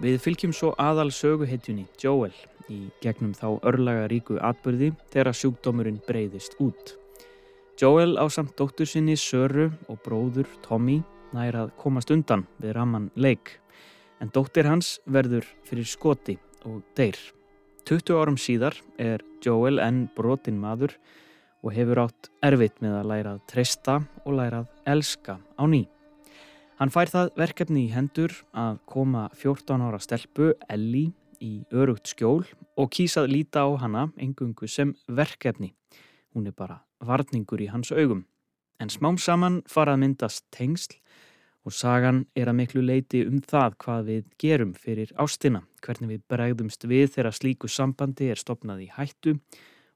Við fylgjum svo aðal söguhetjunni, Joel, í gegnum þá örlaga ríku atbyrði þegar sjúkdómurinn breyðist út. Joel á samt dóttur sinni Söru og bróður Tommy nær að komast undan við raman leik, en dóttir hans verður fyrir skoti og deyr. 20 árum síðar er Joel enn brotin maður og hefur átt erfitt með að læra að treysta og læra að elska á ný. Hann fær það verkefni í hendur að koma 14 ára stelpu, Ellie, í örugt skjól og kýsað líta á hana engungu sem verkefni. Hún er bara varningur í hans augum. En smám saman farað myndast tengsl og sagan er að miklu leiti um það hvað við gerum fyrir ástina, hvernig við bregðumst við þegar slíku sambandi er stopnað í hættu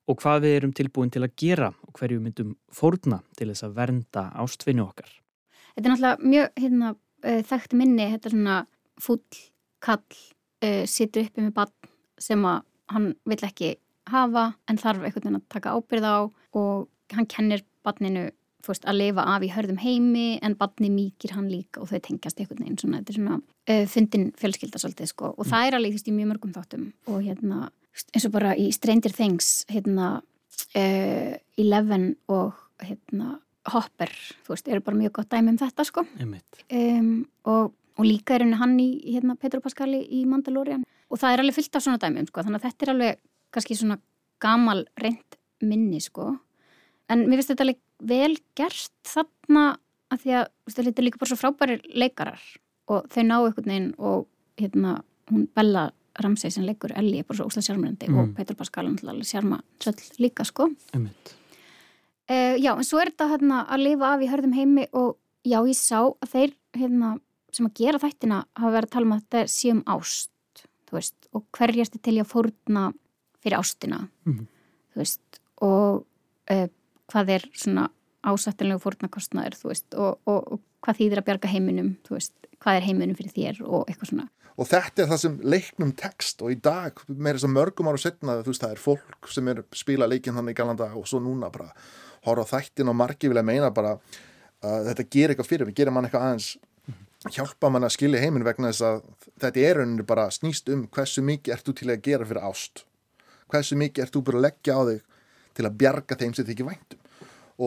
og hvað við erum tilbúin til að gera og hverju myndum fórna til þess að vernda ástvinni okkar. Þetta er náttúrulega mjög hérna, uh, þekkt minni, þetta er svona full kall uh, situr uppi með bann sem að hann vill ekki hafa en þarf einhvern veginn að taka ábyrð á og hann kennir banninu veist, að lifa af í hörðum heimi en banni mýkir hann líka og þau tengjast einhvern veginn svona, þetta er svona uh, fundin fjölskylda svolítið sko. Og mm. það er alveg í mjög mörgum þáttum. Og hérna eins og bara í Stranger Things hérna Eleven og hérna Hopper, þú veist, eru bara mjög gott dæmi um þetta sko. Um, og, og líka er hann í hérna, Petro Pascali í Mandalorian. Og það er alveg fyllt af svona dæmi sko, þannig að þetta er alveg kannski svona gamal reynd minni sko en mér finnst þetta alveg vel gert þarna að því að þetta er líka bara svo frábæri leikarar og þau ná einhvern veginn og hérna hún Bella Ramsey sem leikur Ellie er bara svo óslæð sjármyndi mm. og Petro Pascali alveg sjárma söll líka sko. Uh, já, en svo er þetta hérna, að lifa af í hörðum heimi og já, ég sá að þeir hérna, sem að gera þættina hafa verið að tala um að þetta sé um ást veist, og hverjast er til að fórna fyrir ástina mm veist, og uh, hvað er svona ásættilega fórnakostnaður og, og, og hvað þýðir að bjarga heiminum veist, hvað er heiminum fyrir þér og eitthvað svona. Og þetta er það sem leiknum text og í dag, þess að mörgum ára setna þú veist, það er fólk sem er spila leikin þannig í galanda og svo núna bara horfa þættin og margi vilja meina bara að þetta gerir eitthvað fyrir, við gerum mann eitthvað aðeins hjálpa mann að skilja heiminn vegna þess að þetta er rauninni bara snýst um hversu mikið ert þú til að gera fyrir ást? Hversu mikið ert þú bara að leggja á þig til að bjarga þeim sem þið ekki væntum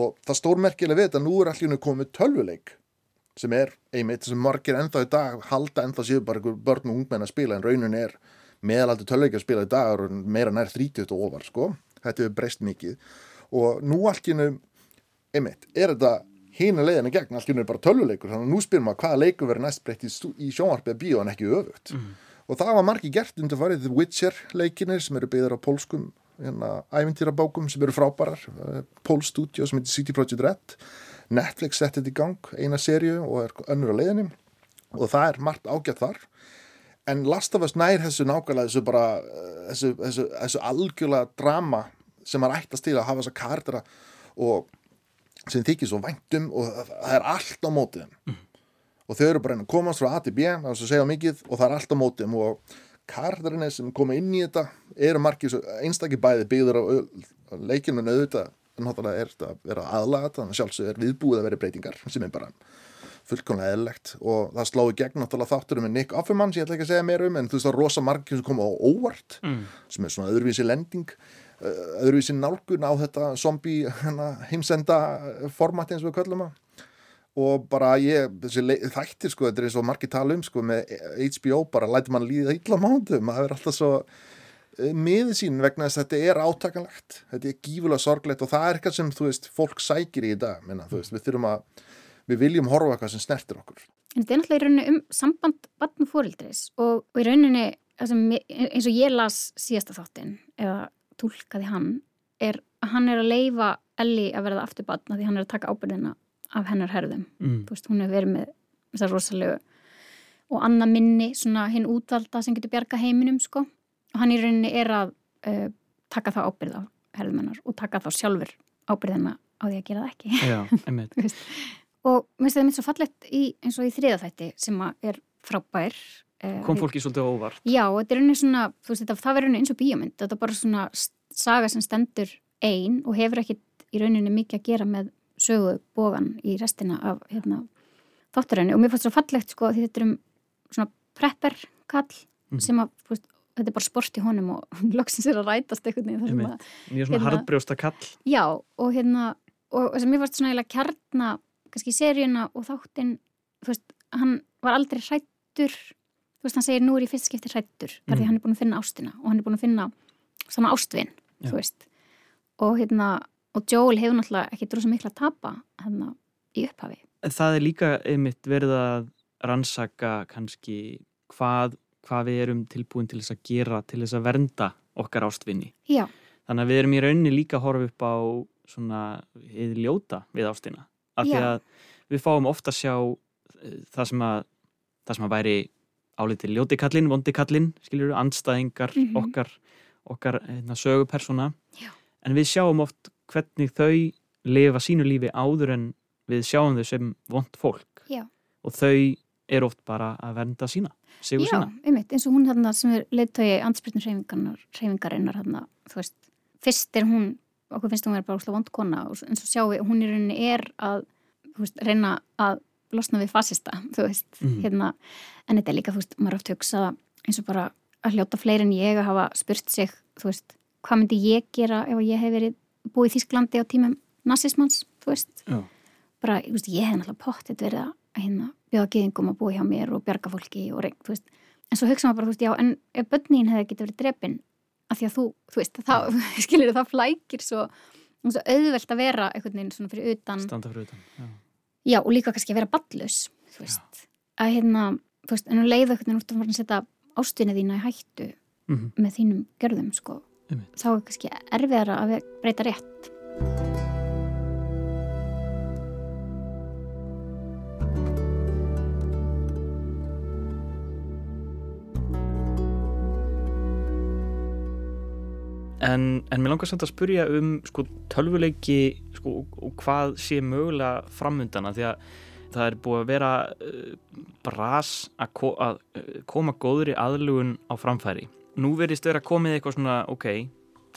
og það stór merkilega við þetta nú er allir komið tölvuleik sem er einmitt sem margir ennþá í dag halda ennþá séu bara börn og ungmenn að spila en rauninni er meðalaldur tölvuleik að spila í dag og meira nær 30 og ofar sko. Þetta hefur breyst mikið. Og nú allkinu, einmitt, er þetta hínu leiðinu gegn, allkinu er bara tölvuleikur. Þannig að nú spyrum maður hvaða leikur verður næst breytt í, sjónvarpið bíó en ekki öfugt. Mm. og það var margi gert undir farið The Witcher leikinir sem eru byggðar á pólskum hérna, ævintýrabákum sem eru frábærar. Pól Studio sem heitir City Project Red. Netflix setti þetta í gang eina sériu og er önnur á leiðinu og það er margt ágætt þar. En Last of Us nær þessu nákvæmlega þessu bara uh, þessu, þessu, þessu algjörlega drama sem maður ættast til að hafa þessa kardera og sem þykir svo væntum og það, er allt á mótið þeim. Og þau eru bara að komast frá A til B það er svo að segja mikið og það er allt á mótið þeim. Og karderinni sem koma inn í þetta eru margir einstakir bæði byggður á leikinu auðvitað náttúrulega er þetta að vera aðlaga þannig að sjálfsög er viðbúið að vera breytingar sem er bara fullkomlega eðlilegt og það slóði gegn náttúrulega þátturum með Nick Offerman sem ég ætla ekki að segja meira um en þú veist það er rosa margir sem koma á óvart Mm. sem er svona öðruvísi lending öðruvísi nálgun á þetta zombie hana, heimsenda format eins og við köllum að og bara ég, þættir sko, þetta er og margir tala um sko með HBO bara læti mann líða illa mándum það er alltaf svo miður sín vegna þess að þetta er átakanlegt. Þetta er gífulega sorglegt og það er eitthvað sem þú veist, fólk sækir í dag. Minna, veist, við þurfum að, við viljum horfa eitthvað sem snertir okkur. En þetta er náttúrulega í rauninni um samband barn og fórildris og, og í rauninni eins og ég las síðasta þáttin eða tólkaði hann er að hann er að leifa Ellie að verða aftur barn af því hann er að taka ábyrðina af hennar herðum. Mm. Þú veist, hún hefur verið með þessar rosalegu og annað minni, svona hinn útvalda sem getur bjarga heiminum, sko. Og hann í rauninni er að uh, taka þá ábyrð á herðum hennar og taka þá sjálfur ábyrðina á því að gera það ekki. Já, og mér finnst það mitt svo fallegt í, eins og í þriðaþætti sem er frábær eh, Kom fólki svolítið óvart. Já, þetta er rauninni svona, þú veist, þetta, það verður rauninni eins og bíómynd, þetta er bara svona saga sem stendur ein og hefur ekkit í rauninni mikið að gera með sögu bógan í restina af hérna, þáttaröðinu og mér fannst svo fallegt sko því þetta er um svona prepper kall Mm. sem að, veist, þetta er bara sport í honum og loksins er að rætast einhvern veginn þar sem Einmitt. að- Mjög svona hérna- harðbrjósta kall. Já, og hérna og þess að mér fannst svona eiginlega kjarna kannski seríuna og þáttinn þú veist, hann var aldrei hrættur þú veist, hann segir nú er ég fyrst skipti hrættur þar því Mm. hann er búin að finna ástina og hann er búin að finna sama ástvin, Já. þú veist og hérna, og Joel hefur náttúrulega ekki svo mikla að tapa hérna í upphafi það er líka einmitt verið að rannsaka kannski hvað, hvað við erum tilbúin til þess að gera til þess að vernda okkar ástvinni. Já, Þannig að við erum í rauninni líka að horfa upp á svona eða ljóta við ástina. Af því að við fáum ofta að sjá eh, það sem að, það sem að væri álítið ljóti kallinn, vondi kallinn, skiljur, andstæðingar Mhm. okkar, okkar hérna, sögupersona. Já. En við sjáum oft hvernig þau lifa sínu lífi áður en við sjáum þau sem vond fólk. já, Og þau eru oft bara að vernda sína, sigur já, sína. einmitt eins og hún hérna sem er leiðtögi andspyrnum hreyfingarinnar, hérna, þú veist, fyrst er hún okkur finnst hún vera bara vond kona og eins og sjáum við, hún í rauninni er að þú veist, reyna að losna við fasista, þú veist, Mhm. hérna en þetta er líka, þú veist, maður er oft hugsa eins og bara að hljóta fleiri en ég að hafa spurt sig, þú veist, hvað myndi ég gera ef ég hef verið búið í Þísklandi á tímum nazismans, þú veist Já. bara, þú veist, ég hef náttúrulega pottet verið að hérna, bjóða geðingum að búa hjá mér og bjarga fólki og reynd, þú veist en svo hugsa maður bara, þú veist, já, en ef bönnin hefði getið verið drepin, af því að þú, þú veist þá, skilir það flækir svo, svo auðvelt að vera einhvern veginn svona fyrir utan Standa fyrir utan. Já. já, og líka kannski að vera ballus þú veist, að hérna þú veist, en um leið einhvern veginn út að setja ástinni þína í hættu Mhm. með þínum gjörðum, sko. Þá er kannski erfiðara að breyta rétt En, en mér langar samt að spurja um sko, tölvuleiki sko, og, hvað sé mögulega framundana því að það er búið að vera uh, bras að, ko að uh, koma góðri aðlugun á framfæri. Nú verðist vera komið eitthvað svona, ok,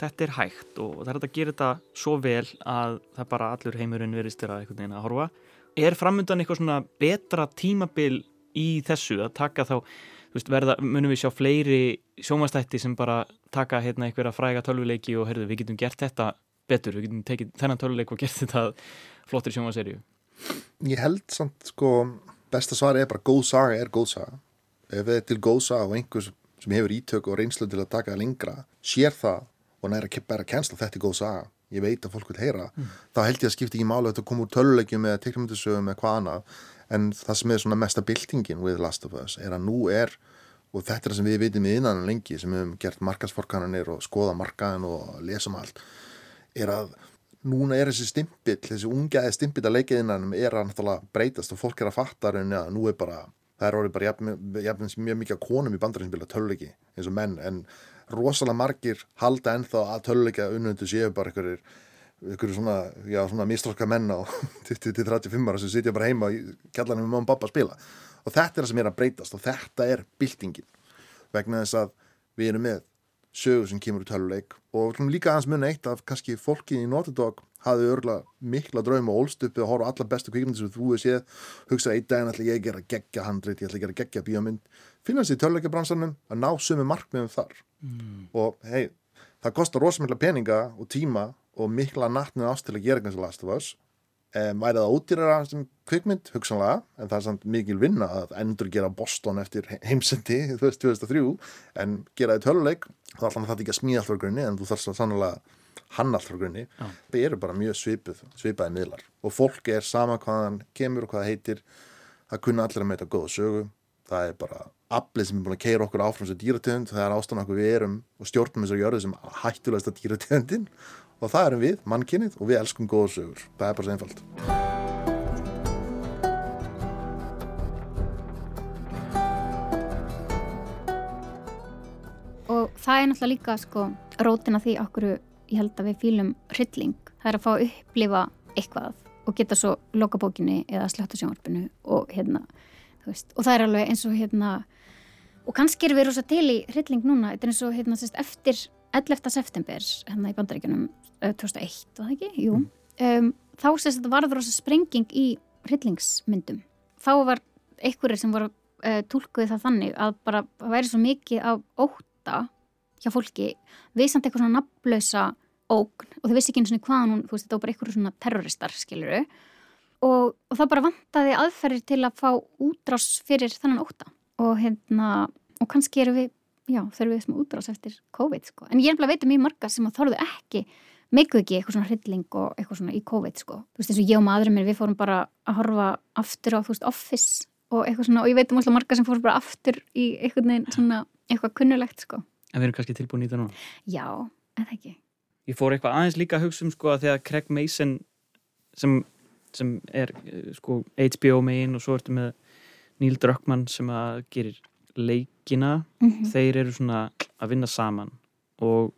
þetta er hægt og það er að gera þetta svo vel að það bara allur heimurinn verðist vera einhvern veginn að horfa. Er framundan eitthvað svona betra tímabil í þessu að taka þá þú veist, verða, munum við sjá fleiri sjómanstætti sem bara taka hérna einhverja fræga tölvuleiki og heyrðu, við getum gert þetta betur, við getum tekið þennan tölvuleik og gert þetta flottir sjómanserju. Ég held samt sko besta svari er bara góð saga er góð saga ef það er góð saga og einhvers sem hefur ítök og reynslu til að taka lengra sér það og næra að bæra kjensla þetta er góð saga, ég veit að fólk vil heyra. Mm. þá held ég að skipta ekki máli að þetta koma úr töluleikjum eða teknumundisögum eða hvað annað. En það sem er svona mesta byltingin with Last of Us er að nú er og þetta er það sem við veitum í innan lengi sem við hefum gert markasforkananir og skoða markaðin og lesum allt er að núna er þessi stimpill, þessi ungaði stimpill að leikiðinanum er að breytast og fólk er að fatta að nú er bara það er orðið bara jafn, jafn, mjög mikið konum í bandarinn sem vilja töluleiki eins og menn en rosalega margir halda ennþá að töluleika unnöndu séu bara einhverjir einhverju svona, já, svona mistróska menn á 20-35 ára sem sitja bara heima í kjallanum með mamma og pappa að spila. Og þetta er það sem er að breytast og þetta er byltingin. Vegna þess að við erum með sögur sem kemur úr töluleik og líka aðeins muni eitt af kannski fólki í Notodog hafði örgulega mikla draum og ólst uppi að horfa á alla bestu kvíkmyndir sem þú hefur séð. Hugsa einn daginn ætla ég að gera geggja handrit ég ætla að gera geggja bíómynd. Finna sér í töluleikabransanum að ná sömu markmiðum þar. Mm. og hei, það kostar rosamikla peninga og tíma og mikla nattnið ást til að gera eins og Last of Us. Um, væri það ódýrara sem kvikmynd? Hugsanlega, en það er samt mikil vinna að endur gera Boston eftir he- heimsendi þú veist, 2003, en gera þið töluleik, þá ætla það ekki að smíða alltaf grunni, en þú þarfst að sannlega hann alltaf grunni, Já. það eru bara mjög svipuð, svipaði miðlar. Og fólk er sama hvaðan kemur og hvað það heitir það kunna allir að meita góða sögu. Það er bara aflið sem er búin að keira okkur áfram sem dýrategund, það er ástæðan okkur við erum og stjórnum þessar jörðu sem hættulegsta dýrategundin. Og það erum við, mannkynnið og við elskum góða sögur, það er bara svo einfalt. Og það er náttúrulega líka sko rótina því okkur ég held að við fýlum hrylling það er að fá að upplifa eitthvað og geta svo loka bókinni eða slötta sjónvarpinu og hérna veist, og það er alveg eins og hérna og kannski erum við rosa til í hrylling núna þetta er eins og hérna sérst, eftir 11. september hérna í bandaríkjunum uh, 2001, var það ekki? Jú um, þá sérst þetta varður rosa sprenging í hryllingsmyndum þá var einhverjir sem voru uh, tólkuð það þannig að bara það væri svo mikið af óta hjá fólki við samt eitthvað svona nafnlausa ógn og þau vissi ekki eins og hvaðan hún, þú veist, þetta var bara eitthvað svona terroristar, skiluru og, og það bara vantaði aðferðir til að fá útrás fyrir þennan óta og hérna, og kannski erum við já, þurfum við sem útrás eftir COVID sko. en ég er bara að veita mjög marga sem að þorðu ekki meikuð ekki eitthvað svona hrylling og eitthvað svona í COVID sko. þú veist eins og ég og maðurinn minn við fórum bara að horfa aftur á þú veist Office og eitthvað svona og ég veit um alltaf marga sem fórum bara aftur í eitthvað eitthvað kunnulegt sko. En við erum kannski tilbúin í það núna. Já, en það ekki. Ég fór eitthvað aðeins líka að hugsa um sko að þegar Craig Mason sem, sem er eh, sko HBO megin og svo ertu með Neil Druckmann sem að gerir leikina, Mhm. þeir eru svona að vinna saman og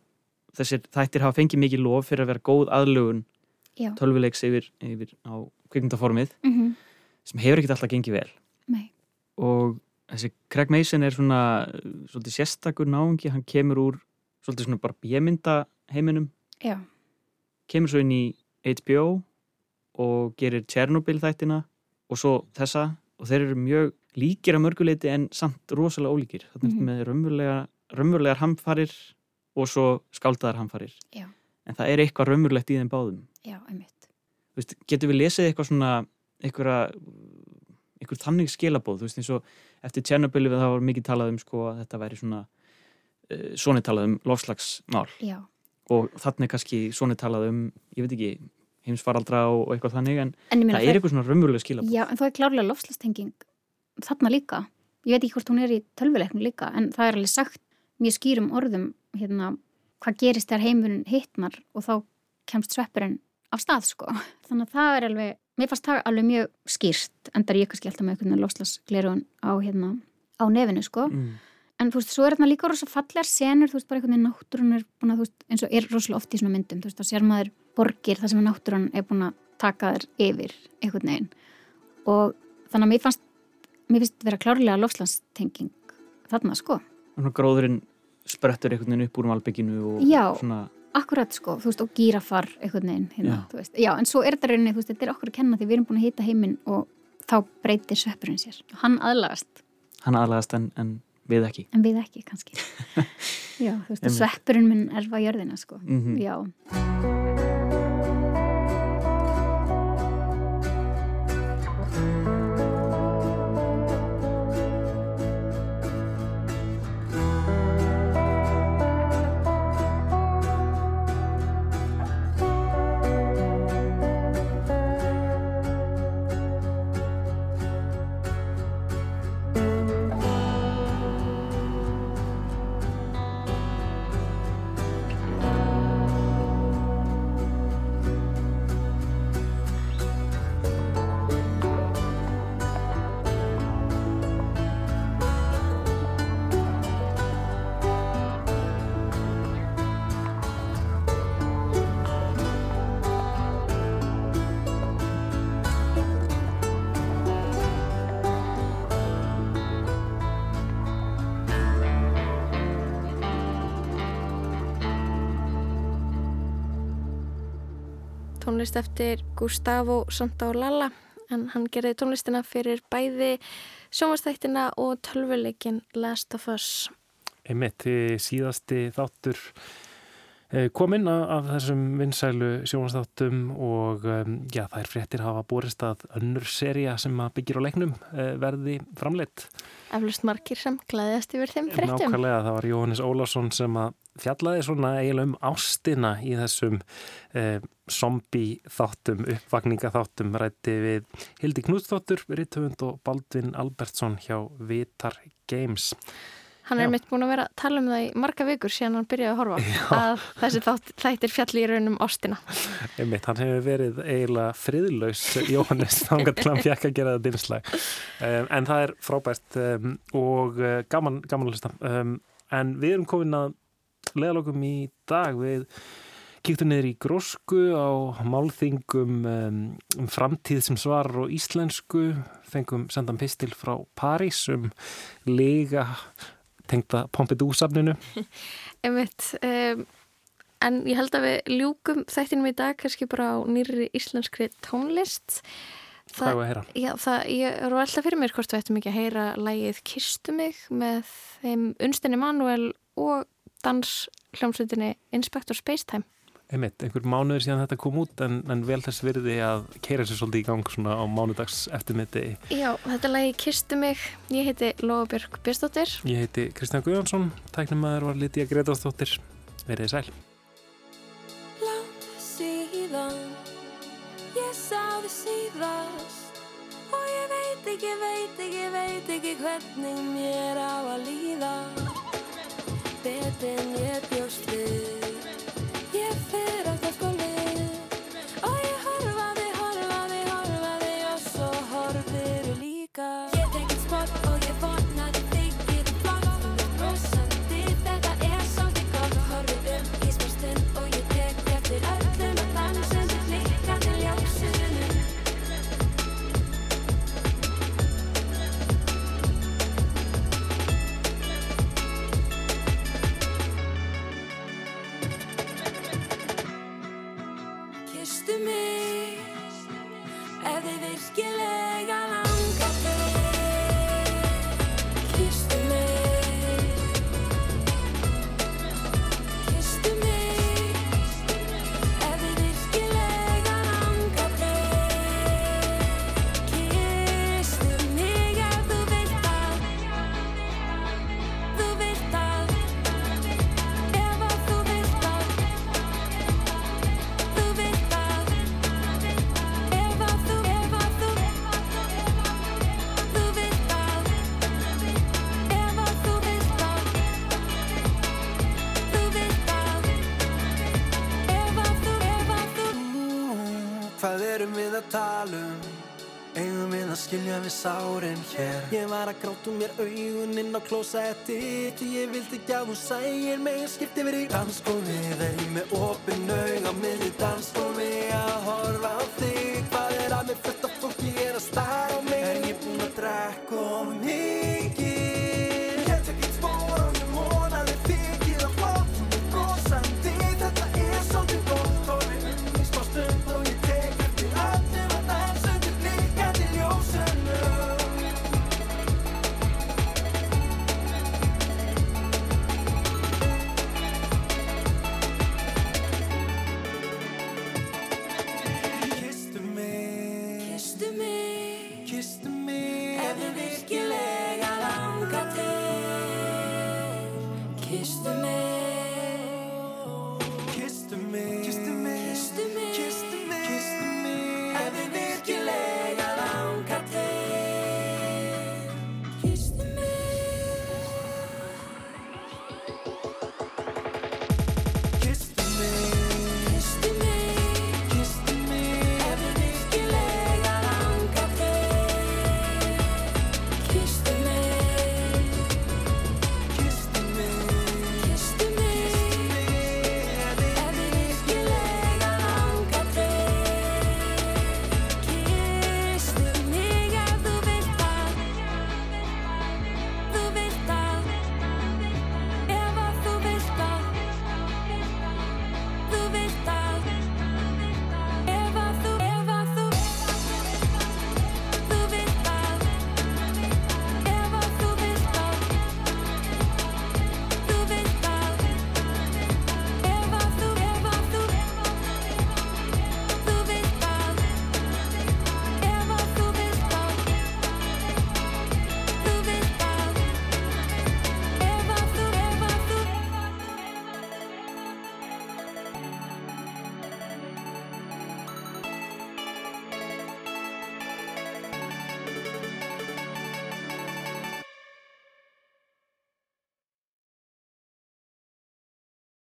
þessir þættir hafa fengið mikið lof fyrir að vera góð aðlugun tölvuleiks yfir, yfir á kvikmyndaformið Mhm. sem hefur ekkert alltaf gengið vel Nei. og þessi Craig Mason er svona uh, svolítið sérstakur náungi, hann kemur úr svolítið svona bara bjömynda heiminum. Já. kemur svo inn í HBO og gerir Chernobyl þættina og svo þessa. Og þeir eru mjög líkir að mörguleiti en samt rosalega ólíkir. Þannig mm með raunverulega, raunverulegar hamfarir og svo skáldaðar hamfarir. Já. en það er eitthvað raunverulegt í þeim báðum. Já, einmitt. Getur við lesið eitthvað svona einhverja einhver þannig skilabóð, þú veist eins og eftir Chernobyl það var mikið talað um sko að þetta væri svona uh, svona talað um lofslagsmál Já. og þannig kannski svona talað um ég veit ekki, heimsfaraldra og, og eitthvað þannig en, En það er eitthvað svona raunverulega skilabóð Já, en það er klárlega lofslastenging þarna líka. Ég veit ekki hvort hún er í tölvuleiknum líka, en það er alveg sagt mjög skýrum orðum hérna, hvað gerist þegar heimurinn hittnar og þá kemst sveppurinn af stað, sko. Þannig að það er alveg, mér fannst það alveg mjög skýrt, endar ég kannski alltaf með einhvern veginn lofslagsglerun á, hérna, á nefinu, sko. Mm. En þú veist, svo er þarna líka rosa fallegar senur, þú veist, bara einhvern veginn náttúrun er búin að, þú veist, eins og er rosalega oft í svona myndum, þú veist, þá sér maður borgir þar sem að náttúrun er búin að taka þér yfir einhvern veginn. Og þannig að mér fannst, mér finnst vera klárlega lofslagstenging þarna, sko. og svona gróðurinn sprettur einhvern veginn upp úr malbygginu og Já. svona Akkurat, sko, þú veist, og gírafar einhvern veginn, hérna, þú veist. Já, en svo er þetta rauninni, þú veist, þetta er okkur að kenna því við erum búin að hýta heiminn og þá breytir sveppurinn sér. Hann aðlagast, hann aðlagast en, en við ekki en við ekki, kannski. Já, þú veist, og sveppurinn minn erfa jörðina, sko. Mhm. Já. Tónlist eftir Gustavo Santaolalla en hann gerði tónlistina fyrir bæði sjónvastættina og tölvuleikin Last of Us. Einmitt, síðasti þáttur kominn af þessum vinsælu sjónastáttum og um, já, þær fréttir hafa borist að önnur seria sem byggir á leiknum eh, verði framleitt. Eflust margir sem glæðast yfir þeim fréttum. Nákvæmlega, það var Jóhannes Ólásson sem að fjallaði svona eiginlega um ástina í þessum eh, zombie þáttum, uppvakninga þáttum rætti við Hildi Knúsdóttur, Ritthöfund og Baldvin Albertsson hjá Vitar Games. Hann er Já. mitt búin að vera að tala um það í marga vikur síðan hann byrjaði að horfa Já. að þessi þátt, þættir fjalli í raunum ástina. Einmitt, hann hefur verið eiginlega friðlaus Jóhannes þannig að hann fjekk að gera það dinslæg. Um, en það er frábært um, og uh, gaman, gaman að hlusta. Um, en við erum komin að leðalokum í dag við kíktum niður í grósku á málþingum um, um framtíð sem svarar og íslensku fengum sendan pistil frá París um lega tengda Pompidou-safninu Einmitt um, en ég held að við ljúkum þættinum í dag kannski bara á nýri íslenskri tónlist Hvað er að heyra? Já, það, ég er alltaf fyrir mér hvort við ættum ekki að heyra lægið Kistu mig með þeim Unstinni Manuel og dans hljómsveitinni Inspector Spacetime. Einmitt, einhver mánuður síðan þetta kom út en, en vel þess virði að keira sér svolítið í gang svona á mánudags eftirmitti. Já, þetta lagi Kistu mig, ég heiti Lofabjörg Björnsdóttir. Ég heiti Kristján Guðjónsson, tæknumæður var Lítiða Gretarsdóttir. Verðið sæl. Látt síðan, ég sá þið síðast og ég veit ekki, veit ekki, veit ekki hvernig mér á að líða betur en ég bjóst við Ég erum við að tala um? Eigum við að skilja við sárin hér? Ég var að gráta um mér augun inn á klósetti Því ég vildi ekki að þú sægir mig Skipti mér í dansgófi Þegar ég með opin aug á miðri